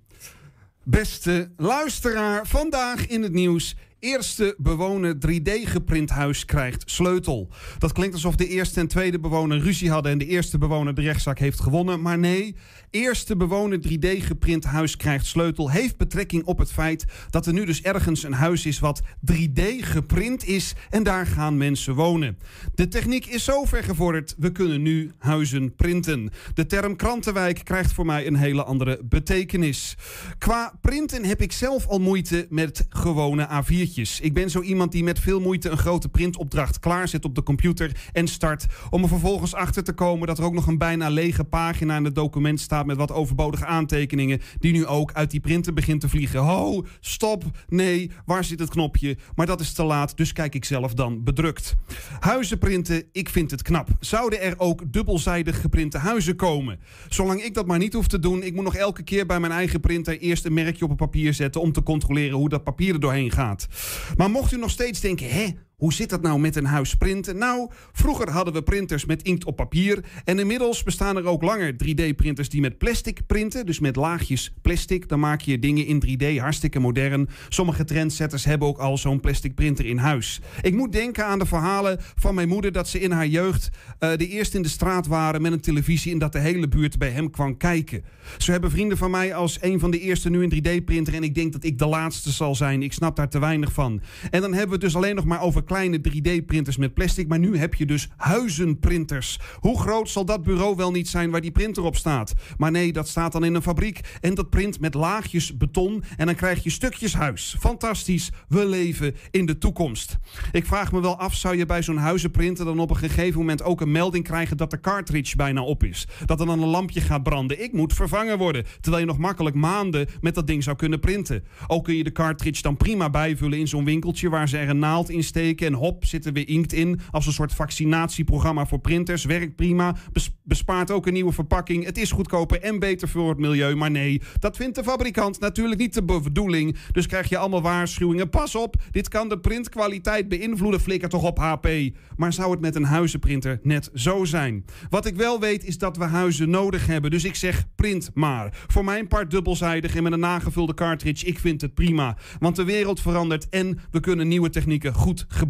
Beste luisteraar, vandaag in het nieuws. Eerste bewoner 3D geprint huis krijgt sleutel. Dat klinkt alsof de eerste en tweede bewoner ruzie hadden en de eerste bewoner de rechtszaak heeft gewonnen. Maar nee, eerste bewoner 3D geprint huis krijgt sleutel heeft betrekking op het feit dat er nu dus ergens een huis is wat 3D geprint is en daar gaan mensen wonen. De techniek is zo ver gevorderd, we kunnen nu huizen printen. De term krantenwijk krijgt voor mij een hele andere betekenis. Qua printen heb ik zelf al moeite met gewone A4'tjes. Ik ben zo iemand die met veel moeite een grote printopdracht klaarzet op de computer en start. Om er vervolgens achter te komen dat er ook nog een bijna lege pagina in het document staat met wat overbodige aantekeningen. Die nu ook uit die printer begint te vliegen. Ho, stop, nee, waar zit het knopje? Maar dat is te laat, dus kijk ik zelf dan bedrukt. Huizen printen, ik vind het knap. Zouden er ook dubbelzijdig geprinte huizen komen? Zolang ik dat maar niet hoef te doen, ik moet nog elke keer bij mijn eigen printer eerst een merkje op het papier zetten om te controleren hoe dat papier er doorheen gaat. Maar mocht u nog steeds denken, hè, hoe zit dat nou met een huis printen? Nou, vroeger hadden we printers met inkt op papier. En inmiddels bestaan er ook langer 3D-printers die met plastic printen. Dus met laagjes plastic. Dan maak je dingen in 3D, hartstikke modern. Sommige trendsetters hebben ook al zo'n plastic printer in huis. Ik moet denken aan de verhalen van mijn moeder dat ze in haar jeugd uh, de eerste in de straat waren met een televisie en dat de hele buurt bij hem kwam kijken. Zo hebben vrienden van mij als een van de eerste nu een 3D-printer en ik denk dat ik de laatste zal zijn. Ik snap daar te weinig van. En dan hebben we het dus alleen nog maar over kleine 3D-printers met plastic. Maar nu heb je dus huizenprinters. Hoe groot zal dat bureau wel niet zijn waar die printer op staat? Maar nee, dat staat dan in een fabriek. En dat print met laagjes beton. En dan krijg je stukjes huis. Fantastisch. We leven in de toekomst. Ik vraag me wel af, zou je bij zo'n huizenprinter dan op een gegeven moment ook een melding krijgen dat de cartridge bijna op is? Dat er dan een lampje gaat branden. Ik moet vervangen worden. Terwijl je nog makkelijk maanden met dat ding zou kunnen printen. Ook kun je de cartridge dan prima bijvullen in zo'n winkeltje waar ze er een naald in steken. En hop, zit er weer inkt in. Als een soort vaccinatieprogramma voor printers. Werkt prima. Bes- bespaart ook een nieuwe verpakking. Het is goedkoper en beter voor het milieu. Maar nee, dat vindt de fabrikant natuurlijk niet de bedoeling. Dus krijg je allemaal waarschuwingen. Pas op, dit kan de printkwaliteit beïnvloeden. Flikker toch op HP. Maar zou het met een huizenprinter net zo zijn? Wat ik wel weet is dat we huizen nodig hebben. Dus ik zeg print maar. Voor mijn part dubbelzijdig en met een nagevulde cartridge. Ik vind het prima. Want de wereld verandert en we kunnen nieuwe technieken goed gebruiken.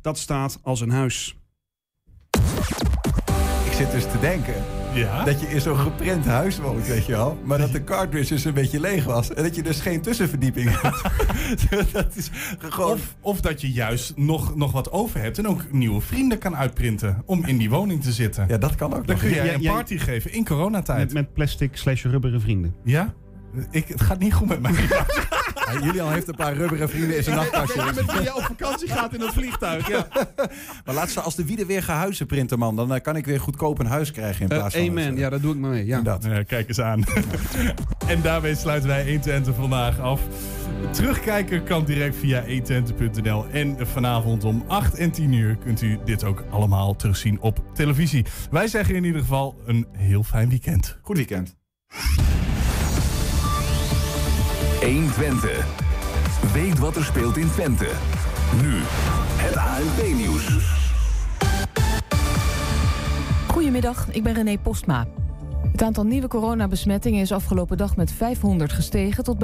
Dat staat als een huis. Ik zit dus te denken dat je in zo'n geprint huis woont, weet je wel. Maar dat de cartridge dus een beetje leeg was. En dat je dus geen tussenverdieping hebt. dat is gewoon... Of, of dat je juist nog, nog wat over hebt en ook nieuwe vrienden kan uitprinten om in die woning te zitten. Ja, dat kan ook Dan nog. kun jij Ja, een party geven in coronatijd. Met, met plastic slash rubberen vrienden. Ja? Ik, het gaat niet goed met mij. Ja, Julian heeft een paar rubberen vrienden in zijn nachtkastje. met wie je op vakantie gaat in dat vliegtuig. Ja. Maar laat ze als de wieden weer gaan huizen printen, man. Dan eh, kan ik weer goedkoop een huis krijgen in Eh, plaats van... amen, eh, ja, dat doe ik maar mee. Ja. Dat. Ja, kijk eens aan. en daarmee sluiten wij 120 vandaag af. Terugkijken kan direct via 120.nl. En vanavond om 8 en 10 uur kunt u dit ook allemaal terugzien op televisie. Wij zeggen in ieder geval een heel fijn weekend. Goed weekend. 120. Weet wat er speelt in Twente. Nu, het ANP-nieuws. Goedemiddag, ik ben René Postma. Het aantal nieuwe coronabesmettingen is afgelopen dag met 500 gestegen tot bijna